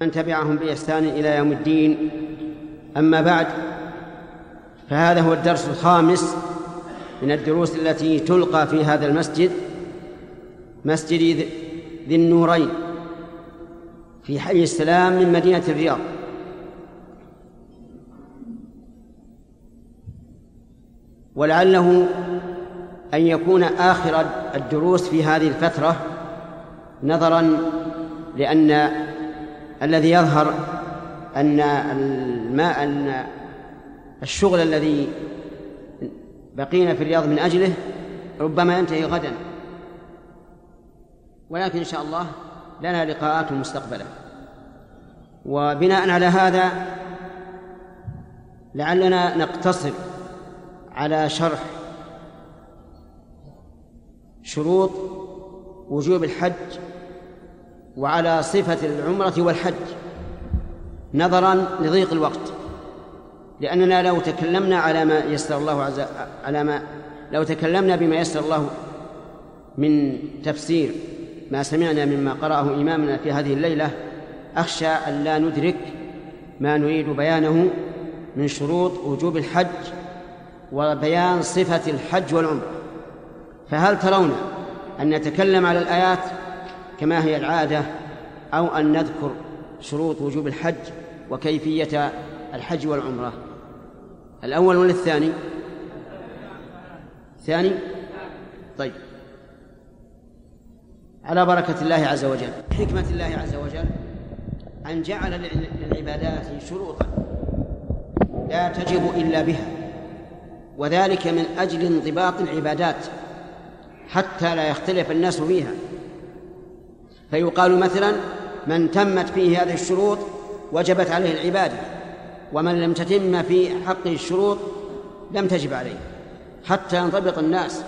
من تبعهم بإحسان إلى يوم الدين. أما بعد فهذا هو الدرس الخامس من الدروس التي تلقى في هذا المسجد مسجد ذي النورين في حي السلام من مدينة الرياض. ولعله أن يكون آخر الدروس في هذه الفترة نظرا لأن الذي يظهر أن الماء أن الشغل الذي بقينا في الرياض من أجله ربما ينتهي غدا. ولكن إن شاء الله لنا لقاءات مستقبلا وبناء على هذا لعلنا نقتصر على شرح شروط وجوب الحج وعلى صفة العمرة والحج نظرا لضيق الوقت. لأننا لو تكلمنا على ما يسر الله عز على ما لو تكلمنا بما يسر الله من تفسير ما سمعنا مما قرأه إمامنا في هذه الليلة أخشى أن لا ندرك ما نريد بيانه من شروط وجوب الحج وبيان صفة الحج والعمرة. فهل ترون أن نتكلم على الآيات كما هي العادة أو أن نذكر شروط وجوب الحج وكيفية الحج والعمرة. الأول ولا الثاني الثاني طيب. على بركة الله عز وجل. حكمة الله عز وجل. أن جعل للعبادات شروطا لا تجب إلا بها وذلك من أجل انضباط العبادات حتى لا يختلف الناس فيها. فيقال مثلا من تمت فيه هذه الشروط وجبت عليه العبادة ومن لم تتم في حقه الشروط لم تجب عليه حتى ينضبط الناس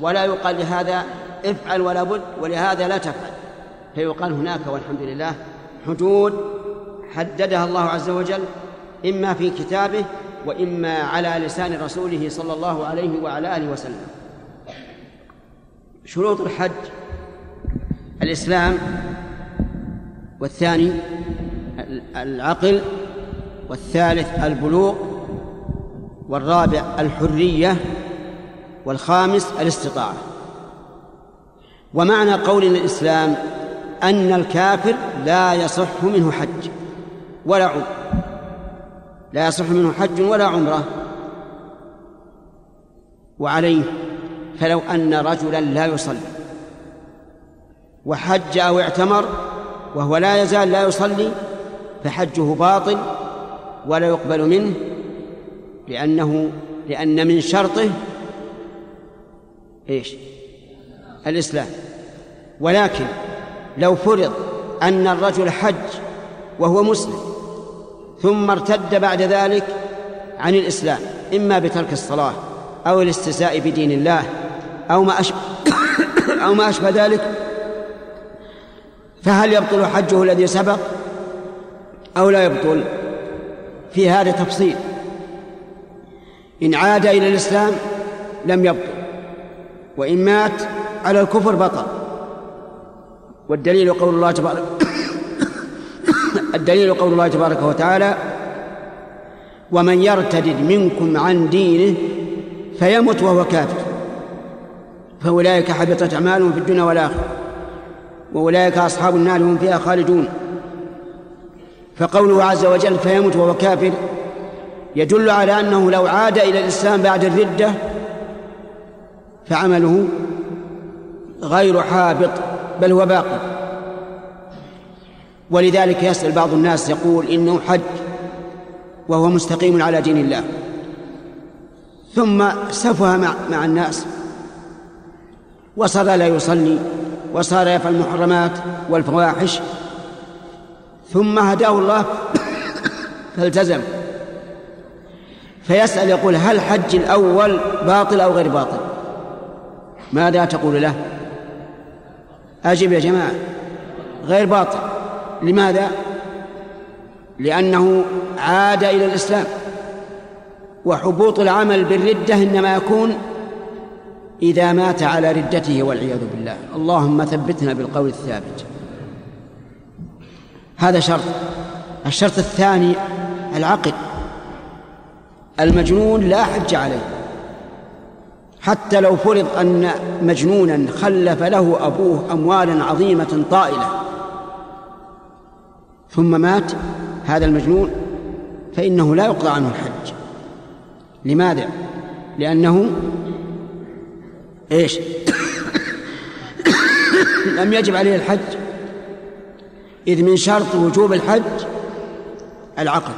ولا يقال لهذا افعل ولا بد ولهذا لا تفعل. فيقال هناك والحمد لله حدود حددها الله عز وجل إما في كتابه وإما على لسان رسوله صلى الله عليه وعلى آله وسلم. شروط الحج الإسلام والثاني العقل والثالث البلوغ والرابع الحرية والخامس الاستطاعة. ومعنى قول الإسلام أن الكافر لا يصح منه حج ولا عمرة. لا يصح منه حج ولا عمرة. وعليه فلو أن رجلا لا يصلي. وحج أو اعتمر وهو لا يزال لا يصلي فحجه باطل ولا يقبل منه لأنه لأن من شرطه إيش؟ الإسلام ولكن لو فرض أن الرجل حج وهو مسلم ثم ارتد بعد ذلك عن الإسلام إما بترك الصلاة أو الاستهزاء بدين الله أو ما أشبه أو ما أشبه ذلك فهل يبطل حجه الذي سبق أو لا يبطل؟ في هذا تفصيل. إن عاد إلى الإسلام لم يبطل وإن مات على الكفر بطل. والدليل قول الله تبارك الدليل قول الله تبارك وتعالى ومن يرتد منكم عن دينه فيمت وهو كافر. فأولئك حبطت أعمالهم في الدنيا والآخرة. وأولئك أصحاب النار هم فيها خالدون. فقوله عز وجل فيمت وهو كافر يدل على أنه لو عاد إلى الإسلام بعد الردة فعمله غير حابط بل هو باقي ولذلك يسأل بعض الناس يقول إنه حج وهو مستقيم على دين الله. ثم سفه مع, مع الناس. وصار لا يصلي. وصار يفعل المحرمات والفواحش. ثم هداه الله فالتزم. فيسأل يقول هل حج الأول باطل أو غير باطل؟ ماذا تقول له؟ أجب يا جماعة غير باطل. لماذا؟ لأنه عاد إلى الإسلام. وحبوط العمل بالردة إنما يكون إذا مات على ردته والعياذ بالله. اللهم ثبتنا بالقول الثابت. هذا شرط. الشرط الثاني العقل المجنون لا حج عليه. حتى لو فرض أن مجنونا خلف له أبوه أموالا عظيمة طائلة. ثم مات هذا المجنون فإنه لا يقضى عنه الحج. لماذا؟ لأنه إيش؟ لم يجب عليه الحج إذ من شرط وجوب الحج العقل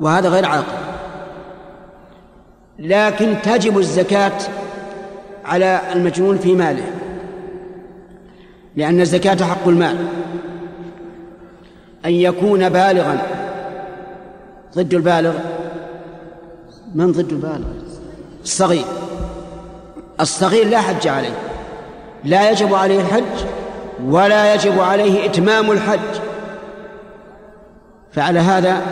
وهذا غير عاقل. لكن تجب الزكاة على المجنون في ماله لأن الزكاة حق المال. أن يكون بالغا ضد البالغ من ضد البالغ؟ الصغير. الصغير لا حج عليه. لا يجب عليه الحج ولا يجب عليه إتمام الحج. فعلى هذا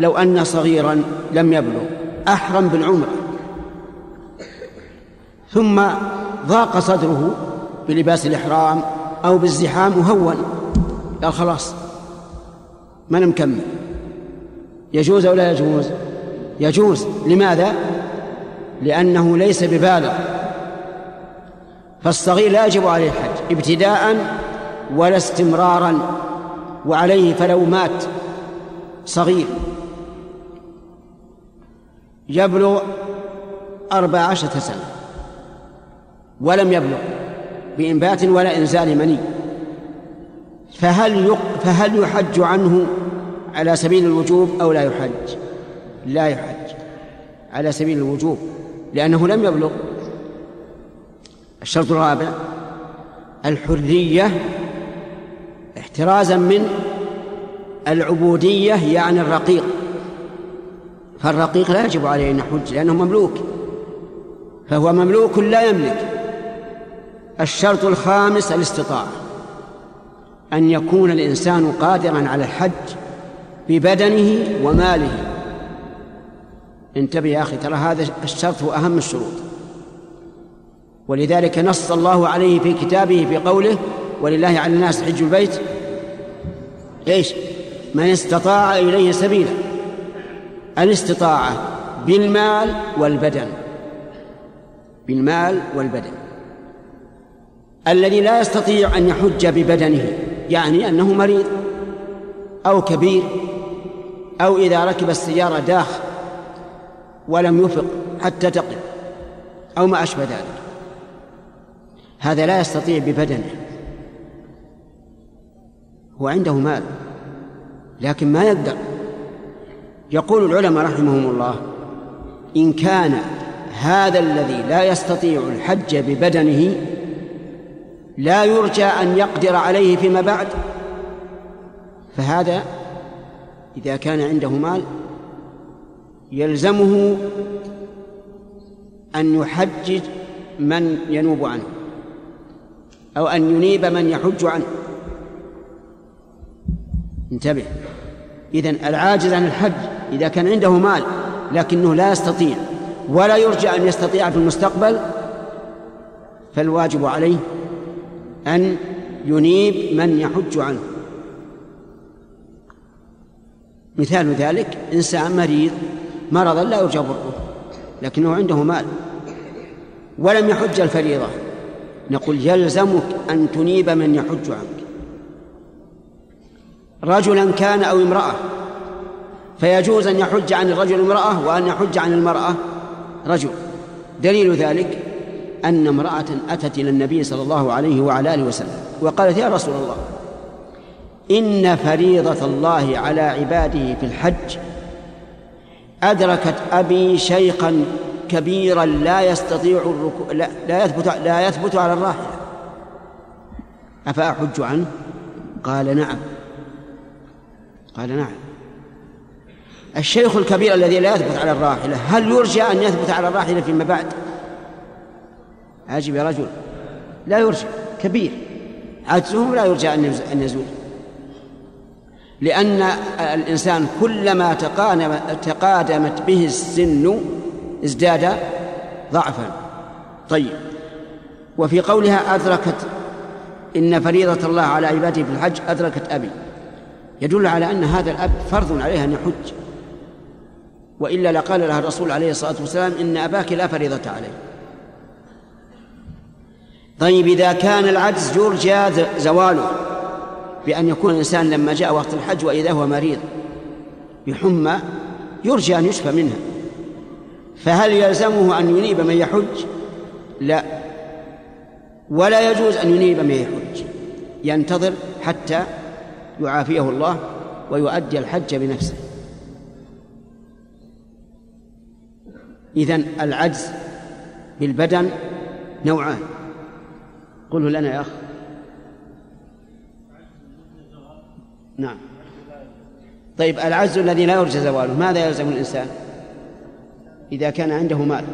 لو أن صغيرا لم يبلغ أحرم بالعمرة ثم ضاق صدره بلباس الإحرام أو بالزحام وهون قال خلاص ما أنا مكمل يجوز أو لا يجوز؟ يجوز. لماذا؟ لأنه ليس ببالغ. فالصغير لا يجب عليه الحج ابتداء ولا استمرارا وعليه فلو مات صغير. يبلغ أربع عشرة سنة ولم يبلغ بإنبات ولا إنزال مني. فهل فهل يحج عنه على سبيل الوجوب أو لا يحج؟ لا يحج على سبيل الوجوب لأنه لم يبلغ. الشرط الرابع الحرية احترازا من العبودية يعني الرقيق. فالرقيق لا يجب عليه أن يحج لأنه مملوك. فهو مملوك لا يملك. الشرط الخامس الاستطاعة. أن يكون الإنسان قادرا على الحج ببدنه وماله. انتبه يا أخي ترى هذا الشرط هو أهم الشروط. ولذلك نص الله عليه في كتابه في قوله ولله على الناس حج البيت. إيش؟ من استطاع إليه سبيلا. الاستطاعة بالمال والبدن. بالمال والبدن. الذي لا يستطيع أن يحج ببدنه يعني أنه مريض أو كبير أو إذا ركب السيارة داخ ولم يفق حتى تقف أو ما أشبه ذلك. هذا لا يستطيع ببدنه. هو عنده مال لكن ما يقدر. يقول العلماء رحمهم الله إن كان هذا الذي لا يستطيع الحج ببدنه لا يرجى أن يقدر عليه فيما بعد. فهذا إذا كان عنده مال يلزمه أن يحجج من ينوب عنه. أو أن ينيب من يحج عنه. انتبه. إذن العاجز عن الحج إذا كان عنده مال لكنه لا يستطيع ولا يرجى أن يستطيع في المستقبل فالواجب عليه أن ينيب من يحج عنه. مثال ذلك إنسان مريض مرضا لا يرجى بره لكنه عنده مال ولم يحج الفريضة. نقول يلزمك أن تنيب من يحج عنك. رجلا كان أو امرأة فيجوز أن يحج عن الرجل امرأة وأن يحج عن المرأة رجل. دليل ذلك أن امرأة أتت إلى النبي صلى الله عليه وعلى آله وسلم وقالت يا رسول الله إن فريضة الله على عباده في الحج أدركت أبي شيخا كبيرا لا يستطيع الركوع لا, لا يثبت لا يثبت على الراحلة أفأحج عنه؟ قال نعم. قال نعم. الشيخ الكبير الذي لا يثبت على الراحلة هل يرجى أن يثبت على الراحلة فيما بعد؟ عجب يا رجل. لا يرجى كبير. عجزه لا يرجى أن يزول. لأن الإنسان كلما تقادمت به السن ازداد ضعفا. طيب. وفي قولها أدركت إن فريضة الله على عباده في الحج أدركت أبي. يدل على أن هذا الأب فرض عليه أن يحج. وإلا لقال لها الرسول عليه الصلاة والسلام إن أباك لا فريضة عليه. طيب إذا كان العجز يرجى زواله بأن يكون الإنسان لما جاء وقت الحج وإذا هو مريض بحمى يرجى أن يشفى منها. فهل يلزمه أن ينيب من يحج؟ لا. ولا يجوز أن ينيب من يحج. ينتظر حتى يعافيه الله ويؤدي الحج بنفسه. إذن العجز بالبدن نوعان. قله لنا يا أخ. نعم. طيب العجز الذي لا يرجى زواله ماذا يلزم الإنسان؟ إذا كان عنده مال.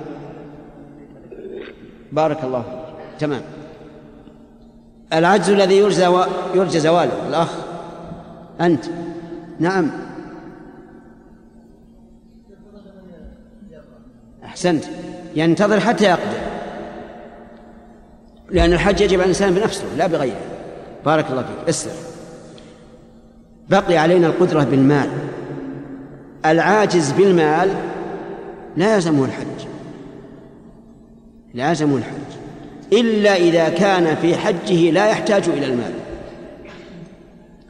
بارك الله فيك. تمام. العجز الذي يرجى يرجى زواله الأخ. أنت. نعم. أحسنت. ينتظر حتى يقدر. لأن الحج يجب على الإنسان بنفسه لا بغيره. بارك الله فيك. اسر. بقي علينا القدرة بالمال. العاجز بالمال لا يلزمه الحج. لا يلزمه الحج. إلا إذا كان في حجه لا يحتاج إلى المال.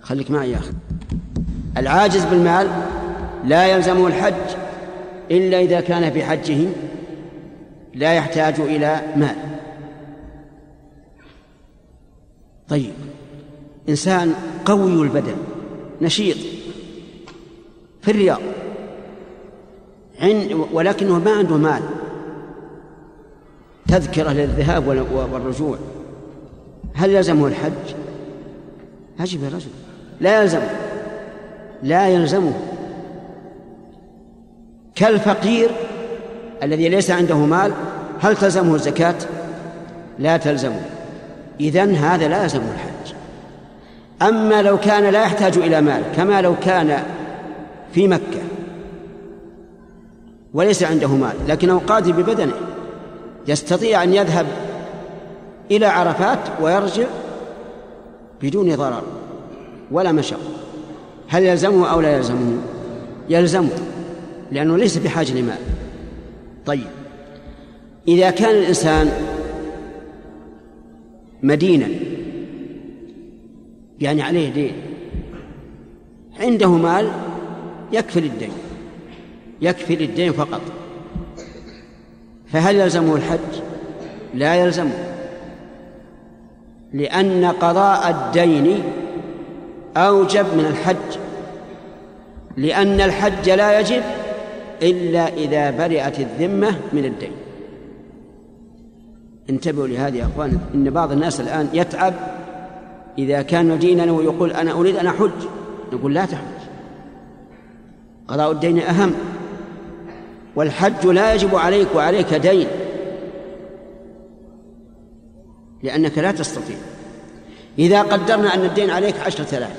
خليك معي يا أخي. العاجز بالمال لا يلزمه الحج إلا إذا كان في حجه لا يحتاج إلى مال. طيب إنسان قوي البدن نشيط في الرياض. ولكنه ما عنده مال. تذكرة للذهاب والرجوع. هل يلزمه الحج؟ أجب يا رجل. لا يلزمه لا يلزمه. كالفقير الذي ليس عنده مال هل تلزمه الزكاة؟ لا تلزمه. إذن هذا لا يلزمه الحج. أما لو كان لا يحتاج إلى مال كما لو كان في مكة وليس عنده مال لكنه قادر ببدنه. يستطيع أن يذهب إلى عرفات ويرجع بدون ضرر ولا مشقة. هل يلزمه أو لا يلزمه؟ يلزمه لأنه ليس بحاجة لمال. طيب إذا كان الإنسان مدينا يعني عليه دين عنده مال يكفي للدين. يكفي للدين فقط. فهل يلزمه الحج؟ لا يلزمه. لأن قضاء الدين أوجب من الحج. لأن الحج لا يجب إلا إذا برئت الذمة من الدين. انتبهوا لهذه يا أخوان إن بعض الناس الآن يتعب إذا كان مدينا ويقول أنا أريد أن أحج. نقول لا تحج. قضاء الدين أهم. والحج لا يجب عليك وعليك دين. لأنك لا تستطيع. إذا قدرنا أن الدين عليك عشرة آلاف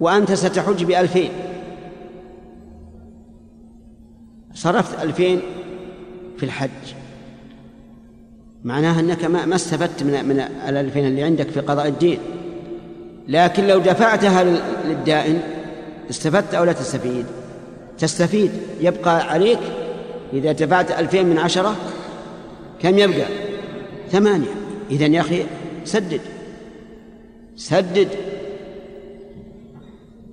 وأنت ستحج بألفين. صرفت ألفين في الحج. معناها أنك ما استفدت من من الألفين اللي عندك في قضاء الدين. لكن لو دفعتها للدائن استفدت أو لا تستفيد؟ تستفيد. يبقى عليك إذا دفعت ألفين من عشرة كم يبقى؟ ثمانية. إذا يا أخي سدد. سدد.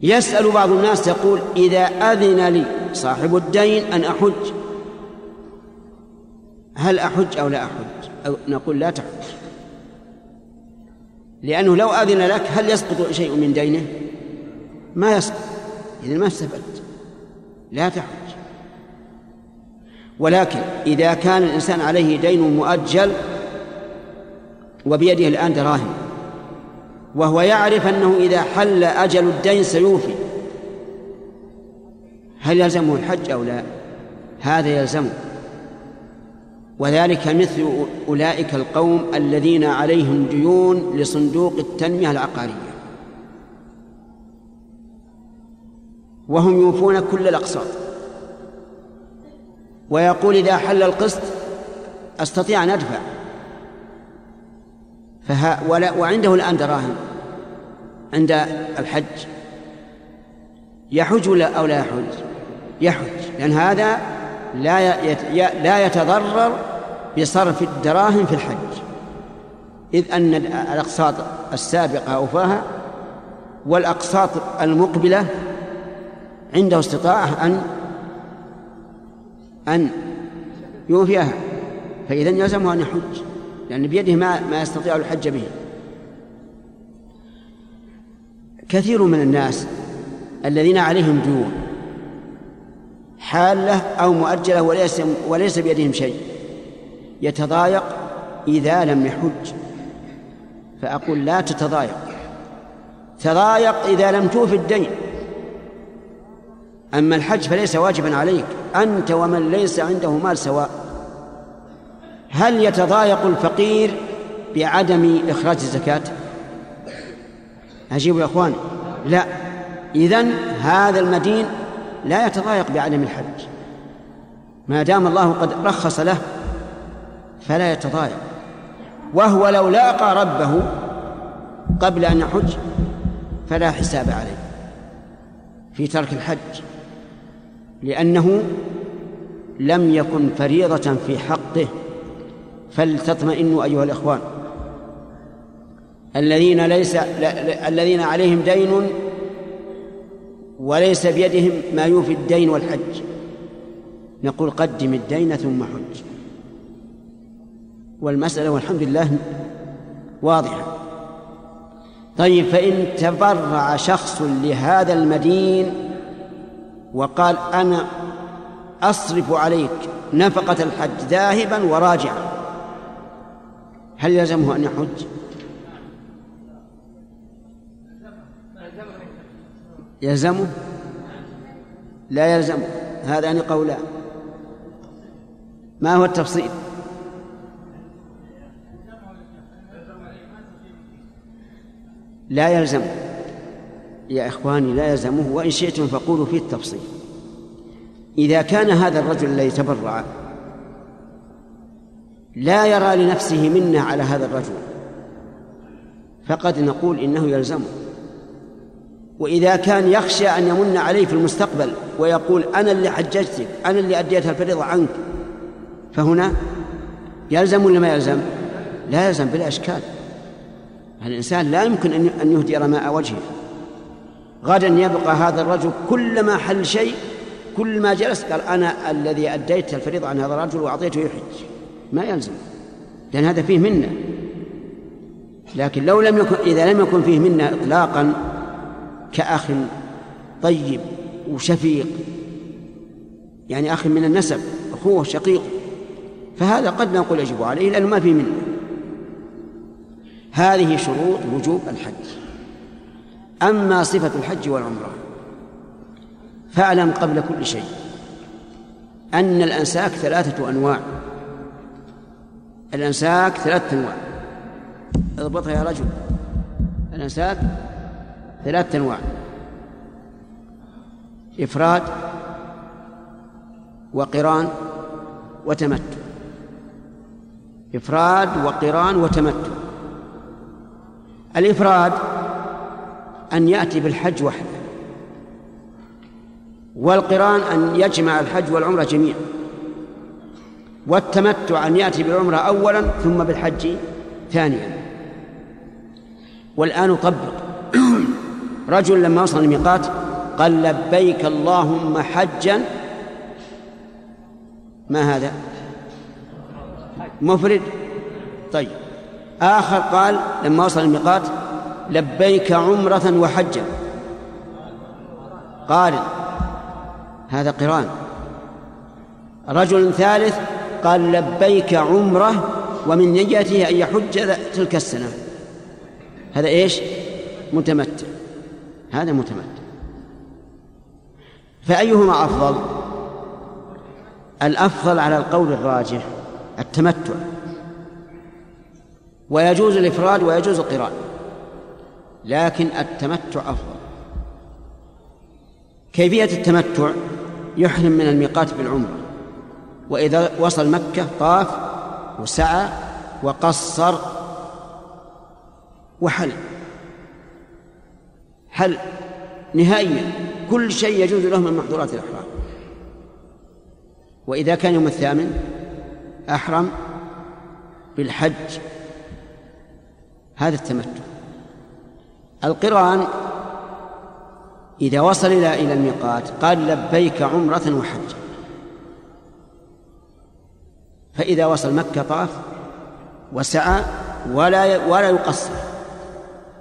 يسأل بعض الناس يقول إذا أذن لي صاحب الدين أن أحج. هل أحج أو لا أحج؟ أو نقول لا تحج. لأنه لو أذن لك هل يسقط شيء من دينه؟ ما يسقط. إذا ما استفدت. لا تحج ولكن إذا كان الإنسان عليه دين مؤجل وبيده الآن دراهم وهو يعرف أنه إذا حل أجل الدين سيوفي هل يلزمه الحج أو لا؟ هذا يلزمه. وذلك مثل أولئك القوم الذين عليهم ديون لصندوق التنمية العقارية. وهم يوفون كل الأقساط. ويقول إذا حل القسط أستطيع أن أدفع. فها ولا وعنده الآن دراهم عند الحج. يحج ولا أو لا يحج؟ يحج. لأن هذا لا لا يتضرر بصرف الدراهم في الحج. إذ أن الأقساط السابقة أوفاها والأقساط المقبلة عنده استطاعة أن أن يوفيها فإذا يلزمه أن يحج لأن بيده ما ما يستطيع الحج به. كثير من الناس الذين عليهم ديون حالة أو مؤجلة وليس وليس بيدهم شيء يتضايق إذا لم يحج. فأقول لا تتضايق تضايق إذا لم توف الدين. أما الحج فليس واجبا عليك. أنت ومن ليس عنده مال سواء. هل يتضايق الفقير بعدم إخراج الزكاة؟ أجيب يا أخوان. لا. إذن هذا المدين لا يتضايق بعدم الحج. ما دام الله قد رخص له فلا يتضايق. وهو لو لاقى ربه قبل أن يحج فلا حساب عليه في ترك الحج. لأنه لم يكن فريضة في حقه فلتطمئنوا أيها الإخوان. الذين ليس الذين عليهم دين وليس بيدهم ما يوفي الدين والحج. نقول قدم الدين ثم حج. والمسألة والحمد لله واضحة. طيب فإن تبرع شخص لهذا المدين وقال أنا أصرف عليك نفقة الحج ذاهبا وراجعا. هل يلزمه أن يحج؟ يلزمه؟ لا يلزمه هذان قولان ما هو التفصيل؟ لا يلزمه يا إخواني لا يلزمه وإن شئتم فقولوا فيه التفصيل. إذا كان هذا الرجل الذي تبرع لا يرى لنفسه منة على هذا الرجل فقد نقول إنه يلزمه. وإذا كان يخشى أن يمن عليه في المستقبل ويقول أنا اللي حججتك أنا اللي أديتها الفريضة عنك فهنا يلزم ولا ما يلزم؟ لا يلزم بلا إشكال. الإنسان لا يمكن أن يهدي رماء وجهه. غدا يبقى هذا الرجل كلما حل شيء كل ما جلس قال أنا الذي أديت الفريضة عن هذا الرجل وأعطيته يحج. ما يلزم لأن هذا فيه منة. لكن لو لم يكن إذا لم يكن فيه منة إطلاقا كأخ طيب وشفيق يعني أخ من النسب أخوه شقيق فهذا قد نقول يجب عليه لأنه ما فيه منة. هذه شروط وجوب الحج. أما صفة الحج والعمرة فاعلم قبل كل شيء أن الأنساك ثلاثة أنواع. الأنساك ثلاثة أنواع. اضبطها يا رجل. الأنساك ثلاثة أنواع. إفراد وقران وتمتع. إفراد وقران وتمتع. الإفراد أن يأتي بالحج وحده. والقرآن أن يجمع الحج والعمرة جميعا. والتمتع أن يأتي بالعمرة أولا ثم بالحج ثانيا. والآن طبق رجل لما وصل الميقات قال لبيك اللهم حجا. ما هذا؟ مفرد. طيب. آخر قال لما وصل الميقات لبيك عمرة وحجا. قال هذا قران. رجل ثالث قال لبيك عمرة ومن نيته أن يحج تلك السنة. هذا إيش؟ متمتع. هذا متمتع. فأيهما أفضل؟ الأفضل على القول الراجح التمتع. ويجوز الإفراد ويجوز القران لكن التمتع أفضل. كيفية التمتع؟ يحرم من الميقات بالعمرة. وإذا وصل مكة طاف وسعى وقصر وحل. حل. نهائيا. كل شيء يجوز له من محظورات الإحرام. وإذا كان يوم الثامن أحرم بالحج. هذا التمتع. القران إذا وصل إلى إلى الميقات قال لبيك عمرة وحجا فإذا وصل مكة طاف وسعى ولا ولا يقصر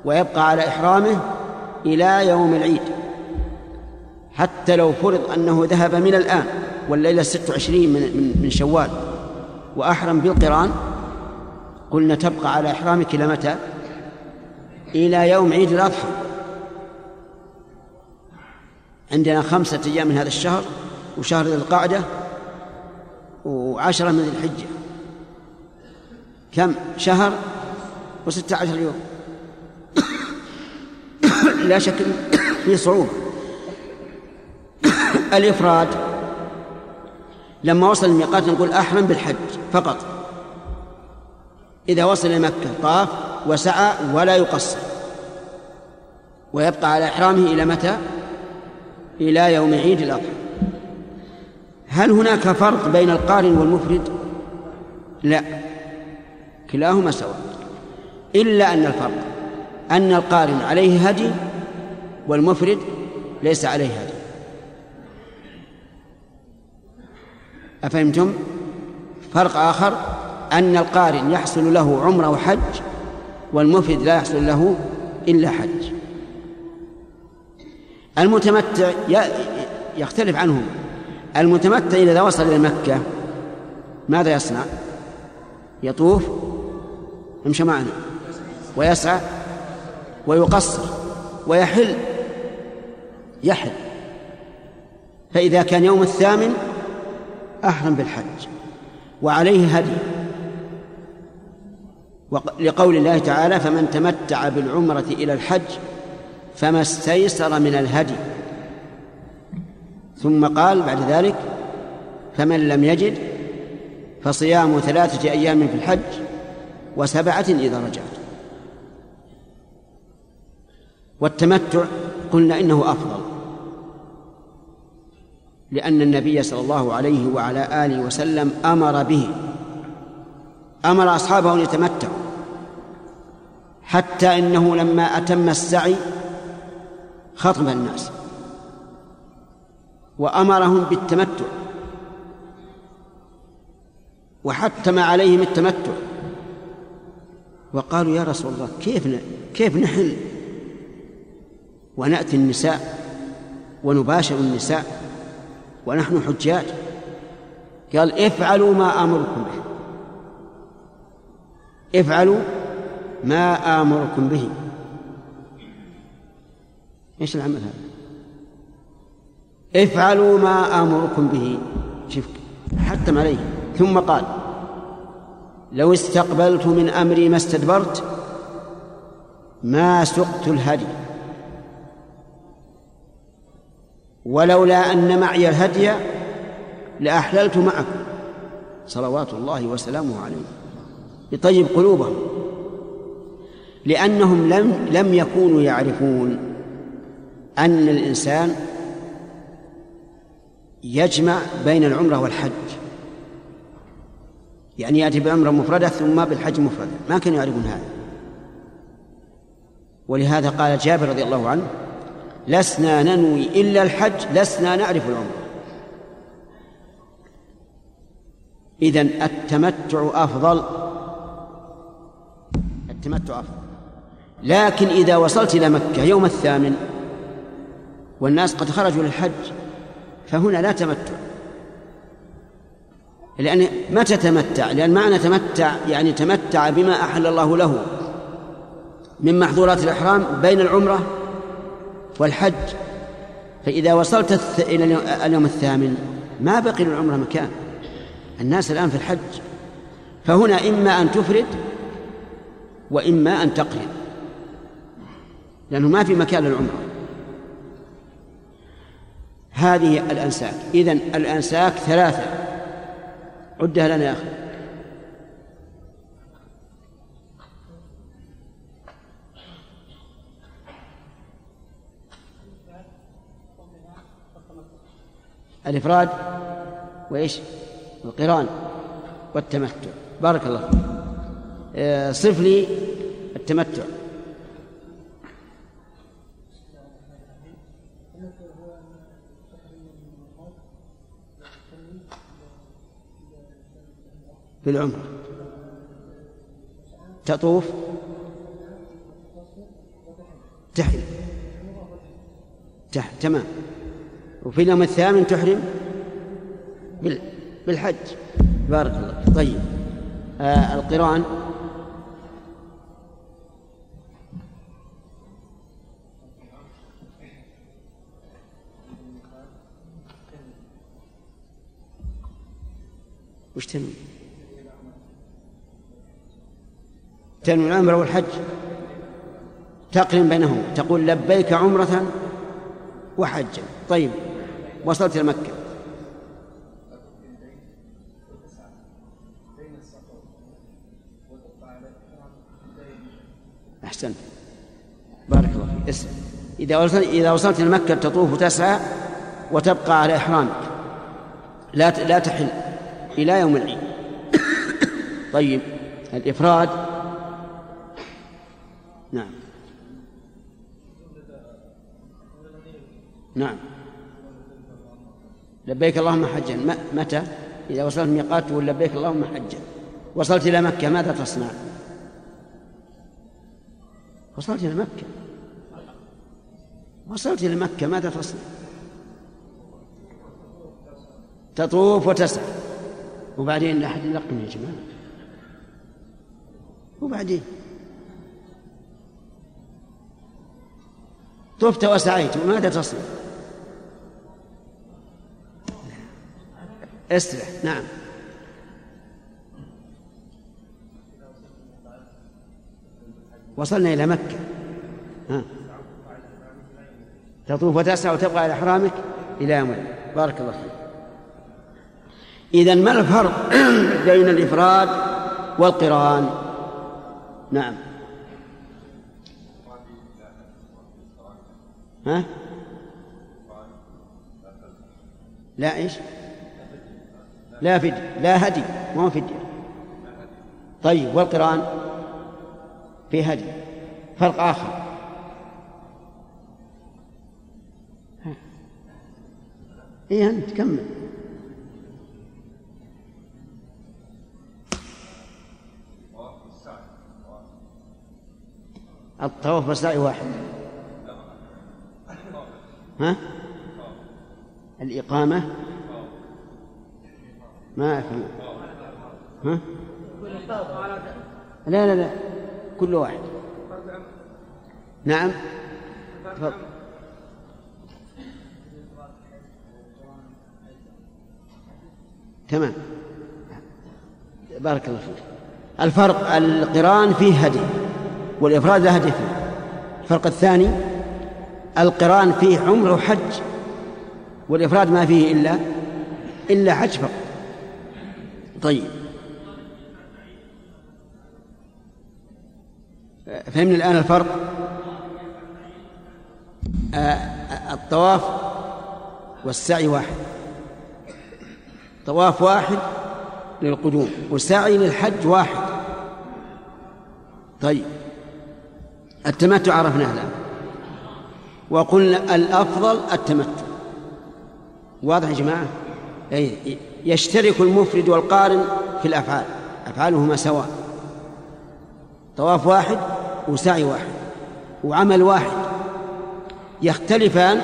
ويبقى على إحرامه إلى يوم العيد حتى لو فرض أنه ذهب من الآن والليلة 26 من من من شوال وأحرم بالقران قلنا تبقى على إحرامك إلى متى؟ إلى يوم عيد الأضحى. عندنا خمسة أيام من هذا الشهر وشهر ذي القعدة وعشرة من ذي الحجة. كم؟ شهر وستة عشر يوم. لا شك في صعوبة. الإفراد لما وصل الميقات نقول أحرم بالحج فقط. إذا وصل إلى مكة طاف وسعى ولا يقصر ويبقى على إحرامه إلى متى؟ إلى يوم عيد الأضحى هل هناك فرق بين القارن والمفرد؟ لا كلاهما سواء إلا أن الفرق أن القارن عليه هدي والمفرد ليس عليه هدي أفهمتم؟ فرق آخر أن القارن يحصل له عمرة وحج والمفرد لا يحصل له إلا حج. المتمتع يختلف عنهم. المتمتع إذا وصل إلى مكة ماذا يصنع؟ يطوف امشى معنا ويسعى ويقصر ويحل. يحل. فإذا كان يوم الثامن أحرم بالحج وعليه هدي. لقول الله تعالى فمن تمتع بالعمرة إلى الحج فما استيسر من الهدي. ثم قال بعد ذلك فمن لم يجد فصيام ثلاثة أيام في الحج وسبعة إذا رجعت والتمتع قلنا إنه أفضل لأن النبي صلى الله عليه وعلى آله وسلم أمر به أمر أصحابه أن يتمتعوا. حتى إنه لما أتم السعي خطب الناس وأمرهم بالتمتع وحتم عليهم التمتع. وقالوا يا رسول الله كيف كيف نحل؟ ونأتي النساء ونباشر النساء ونحن حجاج. قال افعلوا ما آمركم به. افعلوا ما آمركم به. إيش العمل هذا؟ افعلوا ما آمركم به. شوف حتم عليه. ثم قال لو استقبلت من أمري ما استدبرت ما سقت الهدي. ولولا أن معي الهدي لأحللت معكم. صلوات الله وسلامه عليه. يطيب قلوبهم. لأنهم لم لم يكونوا يعرفون أن الإنسان يجمع بين العمرة والحج. يعني يأتي بعمرة مفردة ثم بالحج مفردة. ما كانوا يعرفون هذا. ولهذا قال جابر رضي الله عنه لسنا ننوي إلا الحج لسنا نعرف العمرة. إذن التمتع أفضل. التمتع أفضل. لكن إذا وصلت إلى مكة يوم الثامن والناس قد خرجوا للحج فهنا لا تمتع. لأن متى تمتع؟ لأن معنى تمتع يعني تمتع بما أحل الله له من محظورات الإحرام بين العمرة والحج. فإذا وصلت إلى اليوم الثامن ما بقي للعمرة مكان. الناس الآن في الحج. فهنا إما أن تفرد وإما أن تقرن لأنه ما في مكان للعمرة. هذه الأنساك. إذن الأنساك ثلاثة. عدها لنا يا أخي. الإفراد وإيش؟ القران والتمتع. بارك الله فيك. آه، صف لي التمتع. في العمر تطوف؟ تحرم. تح... تمام. وفي اليوم الثامن تحرم؟ بال... بالحج. بارك الله طيب. آه القرآن؟ وش تنوي؟ تنوي العمرة والحج. تقرن بينهما تقول لبيك عمرة وحجا. طيب وصلت إلى مكة. أحسنت. بارك الله فيك. اسم. إذا وصلت إذا وصلت إلى مكة تطوف تسعى وتبقى على إحرامك. لا لا تحل إلى يوم العيد. طيب الإفراد نعم. لبيك اللهم حجا. متى؟ إذا وصلت ميقات تقول لبيك اللهم حجا. وصلت إلى مكة ماذا تصنع؟ وصلت إلى مكة. وصلت إلى مكة ماذا تصنع؟ تطوف وتسعى. وبعدين لا أحد يلقن يا جماعة. وبعدين؟ طفت وسعيت ماذا تصنع؟ استرح. نعم. وصلنا إلى مكة. ها. تطوف وتسعى وتبقى على إحرامك إلى يوم بارك الله فيك. إذا ما الفرق بين الإفراد والقران؟ نعم. ها؟ لا إيش؟ لا فدية لا هدي ما هو فدية. طيب والقرآن؟ في هدي. فرق آخر. إيه أنت كمل الطواف والسعي واحد. ها؟ الإقامة ما أفهم ها؟ لا لا لا. كل واحد. نعم. تفضل. تمام. بارك الله فيك. الفرق القران فيه هدي والإفراد لا هدي فيه. الفرق الثاني القران فيه عمر وحج والإفراد ما فيه إلا إلا حج فقط. طيب. فهمنا الآن الفرق. آه، الطواف والسعي واحد. طواف واحد للقدوم والسعي للحج واحد. طيب. التمتع عرفناه الآن. وقلنا الأفضل التمتع. واضح يا جماعة؟ أي يشترك المفرد والقارن في الأفعال أفعالهما سواء. طواف واحد وسعي واحد وعمل واحد. يختلفان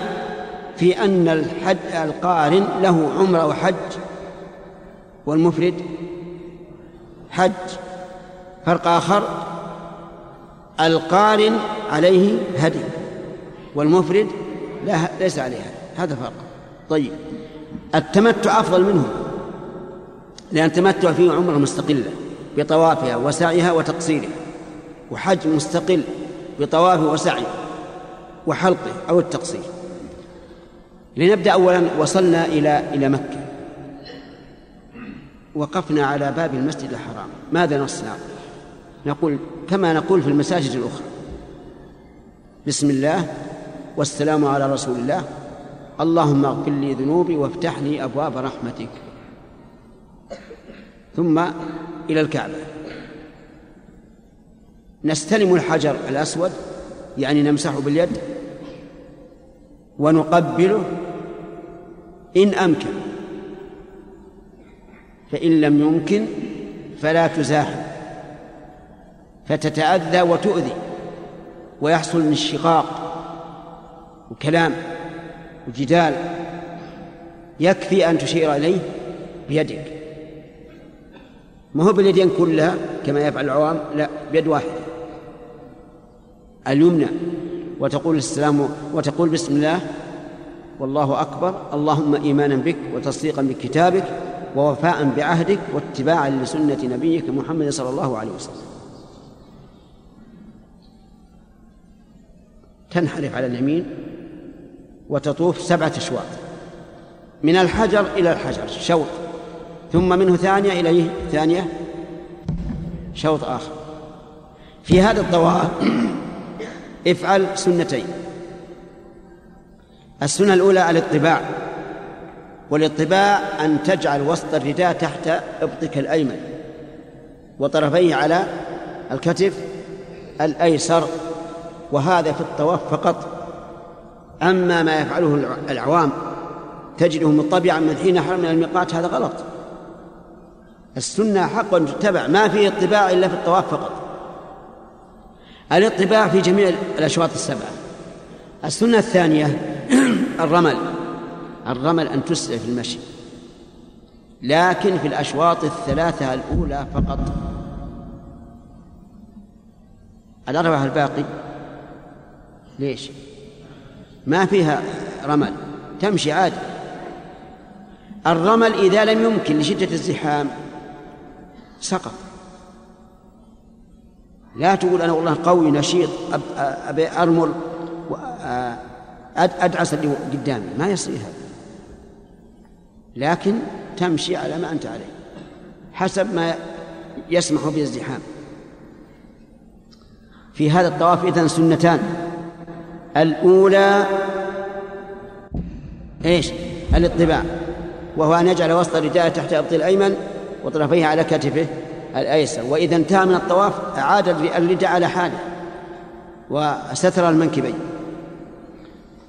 في أن الحج القارن له عمرة وحج والمفرد حج. فرق آخر القارن عليه هدي والمفرد لا ليس عليه هدي. هذا فرق. طيب التمتع أفضل منه. لأن التمتع فيه عمرة مستقلة بطوافها وسعيها وتقصيرها وحج مستقل بطوافه وسعيه وحلقه أو التقصير. لنبدأ أولا وصلنا إلى إلى مكة. وقفنا على باب المسجد الحرام. ماذا نصنع؟ نقول كما نقول في المساجد الأخرى. بسم الله والسلام على رسول الله. اللهم اغفر لي ذنوبي وافتح لي أبواب رحمتك. ثم إلى الكعبة. نستلم الحجر الأسود يعني نمسحه باليد ونقبله. إن أمكن. فإن لم يمكن فلا تزاحم. فتتأذى وتؤذي ويحصل من الشقاق وكلام وجدال يكفي أن تشير إليه بيدك. ما هو باليدين كلها كما يفعل العوام؟ لا بيد واحدة. اليمنى وتقول السلام وتقول بسم الله والله أكبر اللهم إيمانا بك وتصديقا بكتابك ووفاء بعهدك واتباعا لسنة نبيك محمد صلى الله عليه وسلم. تنحرف على اليمين وتطوف سبعة أشواط من الحجر إلى الحجر شوط. ثم منه ثانية إليه ثانية. شوط آخر. في هذا الطواف افعل سنتين. السنة الأولى الاطباع. والاطباع أن تجعل وسط الرداء تحت إبطك الأيمن. وطرفيه على الكتف الأيسر. وهذا في الطواف فقط. أما ما يفعله العوام تجده مطبعا من حين حرم من الميقات هذا غلط. السنة حق أن تتبع. ما فيه اطباع إلا في الطواف فقط. الاطباع في جميع الأشواط السبعة السنة الثانية الرمل. الرمل أن تسرع في المشي. لكن في الأشواط الثلاثة الأولى فقط. الأربعة الباقي. ليش؟ ما فيها رمل. تمشي عادي. الرمل إذا لم يمكن لشدة الزحام سقط. لا تقول أنا والله قوي نشيط أبي أرمل أدعس اللي قدامي. ما يصير هذا. لكن تمشي على ما أنت عليه. حسب ما يسمح به الزحام في هذا الطواف إذن سنتان. الأولى إيش؟ الإطباع. وهو أن يجعل وسط الرداء تحت أبط الأيمن وطرفيه على كتفه الأيسر. وإذا انتهى من الطواف أعاد الرداء على حاله وستر المنكبين.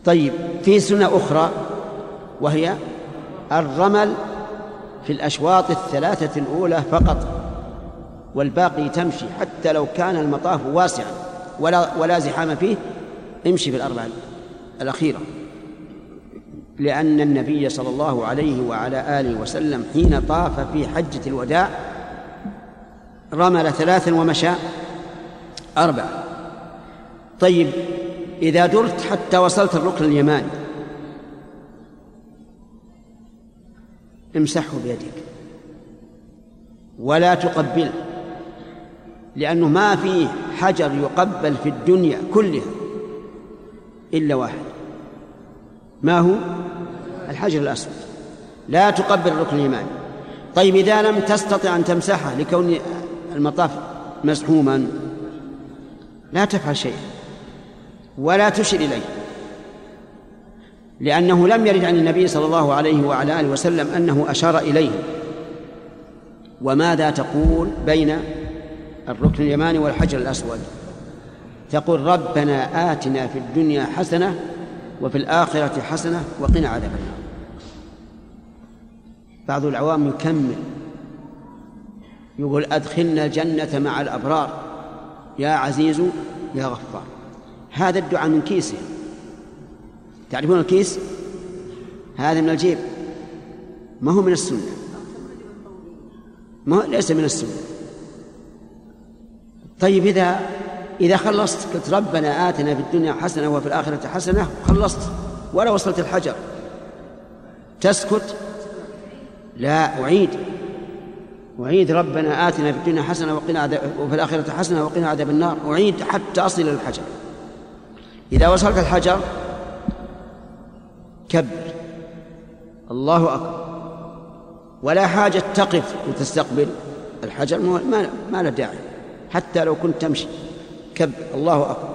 طيب في سنة أخرى وهي الرمل في الأشواط الثلاثة الأولى فقط والباقي تمشي حتى لو كان المطاف واسعا ولا ولا زحام فيه امشي في الأربعة الأخيرة. لأن النبي صلى الله عليه وعلى آله وسلم حين طاف في حجة الوداع رمل ثلاثا ومشى أربعة طيب إذا درت حتى وصلت الركن اليماني امسحه بيدك. ولا تقبله لأنه ما فيه حجر يقبل في الدنيا كلها إلا واحد. ما هو؟ الحجر الأسود. لا تقبل الركن اليماني طيب إذا لم تستطع أن تمسحه لكون المطاف مزحوما لا تفعل شيئا ولا تشر إليه لأنه لم يرد عن النبي صلى الله عليه وعلى آله وسلم أنه أشار إليه. وماذا تقول بين الركن اليماني والحجر الأسود؟ تقول ربنا آتنا في الدنيا حسنة وفي الآخرة حسنة وقنا عذاب النار. بعض العوام يكمل. يقول أدخلنا الجنة مع الأبرار. يا عزيز يا غفار. هذا الدعاء من كيسه. تعرفون الكيس؟ هذا من الجيب. ما هو من السنة. ما هو ليس من السنة. طيب إذا إذا خلصت قلت ربنا آتنا في الدنيا حسنة وفي الآخرة حسنة خلصت. ولا وصلت الحجر. تسكت. لا أعيد. أعيد ربنا آتنا في الدنيا حسنة وقنا وفي الآخرة حسنة وقنا عذاب النار. أعيد حتى أصل إلى الحجر. إذا وصلت الحجر كبر. الله أكبر. ولا حاجة تقف وتستقبل الحجر ما ما له داعي. حتى لو كنت تمشي. كبر. الله أكبر.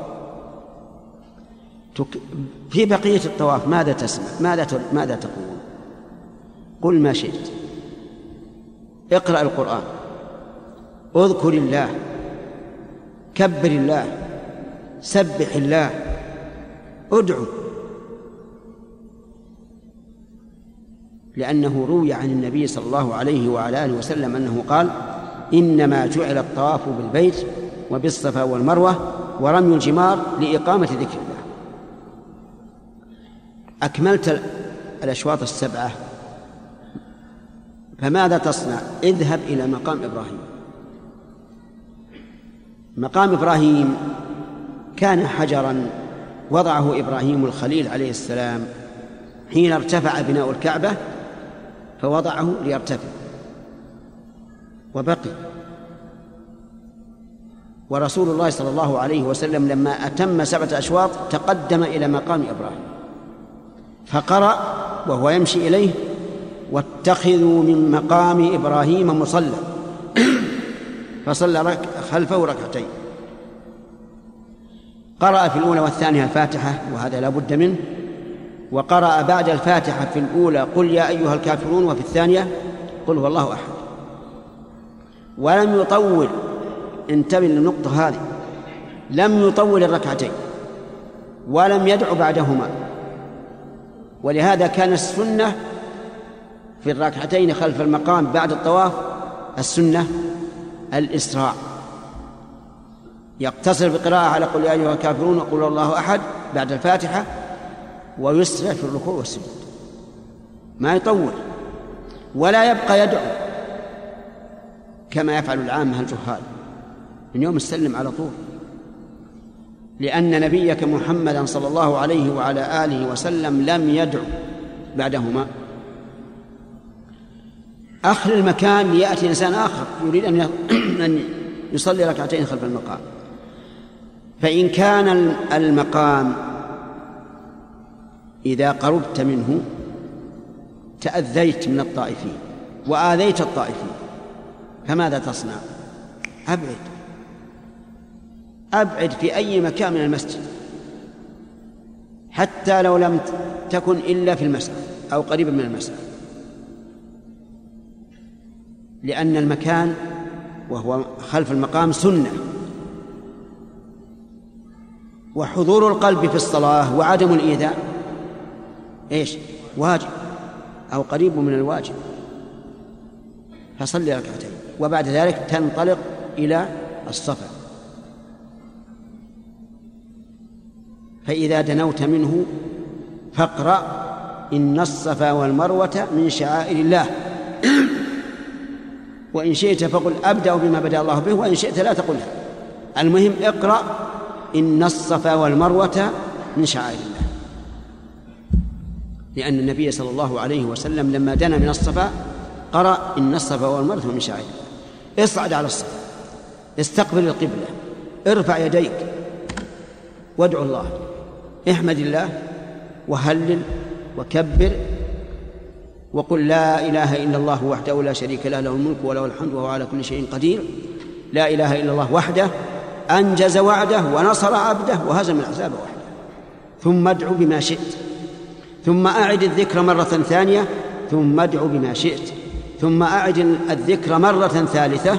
في بقية الطواف ماذا تسمع؟ ماذا ماذا تقول؟ قل ما شئت. اقرأ القرآن. اذكر الله. كبر الله. سبح الله. ادعو. لأنه روي عن النبي صلى الله عليه وعلى آله وسلم أنه قال إنما جعل الطواف بالبيت وبالصفا والمروة ورمي الجمار لإقامة ذكر الله. أكملت الأشواط السبعة. فماذا تصنع؟ اذهب إلى مقام إبراهيم. مقام إبراهيم كان حجرا وضعه إبراهيم الخليل عليه السلام حين ارتفع بناء الكعبة فوضعه ليرتفع. وبقي. ورسول الله صلى الله عليه وسلم لما أتم سبعة أشواط تقدم إلى مقام إبراهيم. فقرأ وهو يمشي إليه واتخذوا من مقام إبراهيم مصلى. فصلى خلفه ركعتين. قرأ في الأولى والثانية الفاتحة وهذا لا بد منه. وقرأ بعد الفاتحة في الأولى قل يا أيها الكافرون وفي الثانية قل هو الله أحد. ولم يطول انتبه للنقطة هذه. لم يطول الركعتين. ولم يدع بعدهما. ولهذا كان السنة في الركعتين خلف المقام بعد الطواف السنة الإسراع يقتصر بقراءة على قل يا أيها الكافرون وقل الله أحد بعد الفاتحة ويسرع في الركوع والسجود. ما يطول ولا يبقى يدعو كما يفعل العامة الجهال. من يوم السلم على طول. لأن نبيك محمدا صلى الله عليه وعلى آله وسلم لم يدعو بعدهما. أخر المكان ليأتي إنسان آخر يريد أن يصلي ركعتين خلف المقام. فإن كان المقام إذا قربت منه تأذيت من الطائفين وآذيت الطائفين فماذا تصنع؟ أبعد. أبعد في أي مكان من المسجد. حتى لو لم تكن إلا في المسجد أو قريبا من المسجد. لأن المكان وهو خلف المقام سنة. وحضور القلب في الصلاة وعدم الإيذاء إيش؟ واجب أو قريب من الواجب. فصلي ركعتين وبعد ذلك تنطلق إلى الصفا. فإذا دنوت منه فاقرأ إن الصفا والمروة من شعائر الله. وإن شئت فقل أبدأ بما بدأ الله به وإن شئت لا تقلها المهم اقرأ إن الصفا والمروة من شعائر الله. لأن النبي صلى الله عليه وسلم لما دنا من الصفا قرأ إن الصفا والمروة من شعائر الله. اصعد على الصفا. استقبل القبلة. ارفع يديك. وادعو الله. احمد الله وهلل وكبر وقل لا إله إلا الله وحده لا شريك له له الملك وله الحمد وهو على كل شيء قدير. لا إله إلا الله وحده أنجز وعده ونصر عبده وهزم الأحزاب وحده. ثم ادعو بما شئت. ثم أعد الذكر مرة ثانية. ثم ادعو بما شئت. ثم أعد الذكر مرة ثالثة.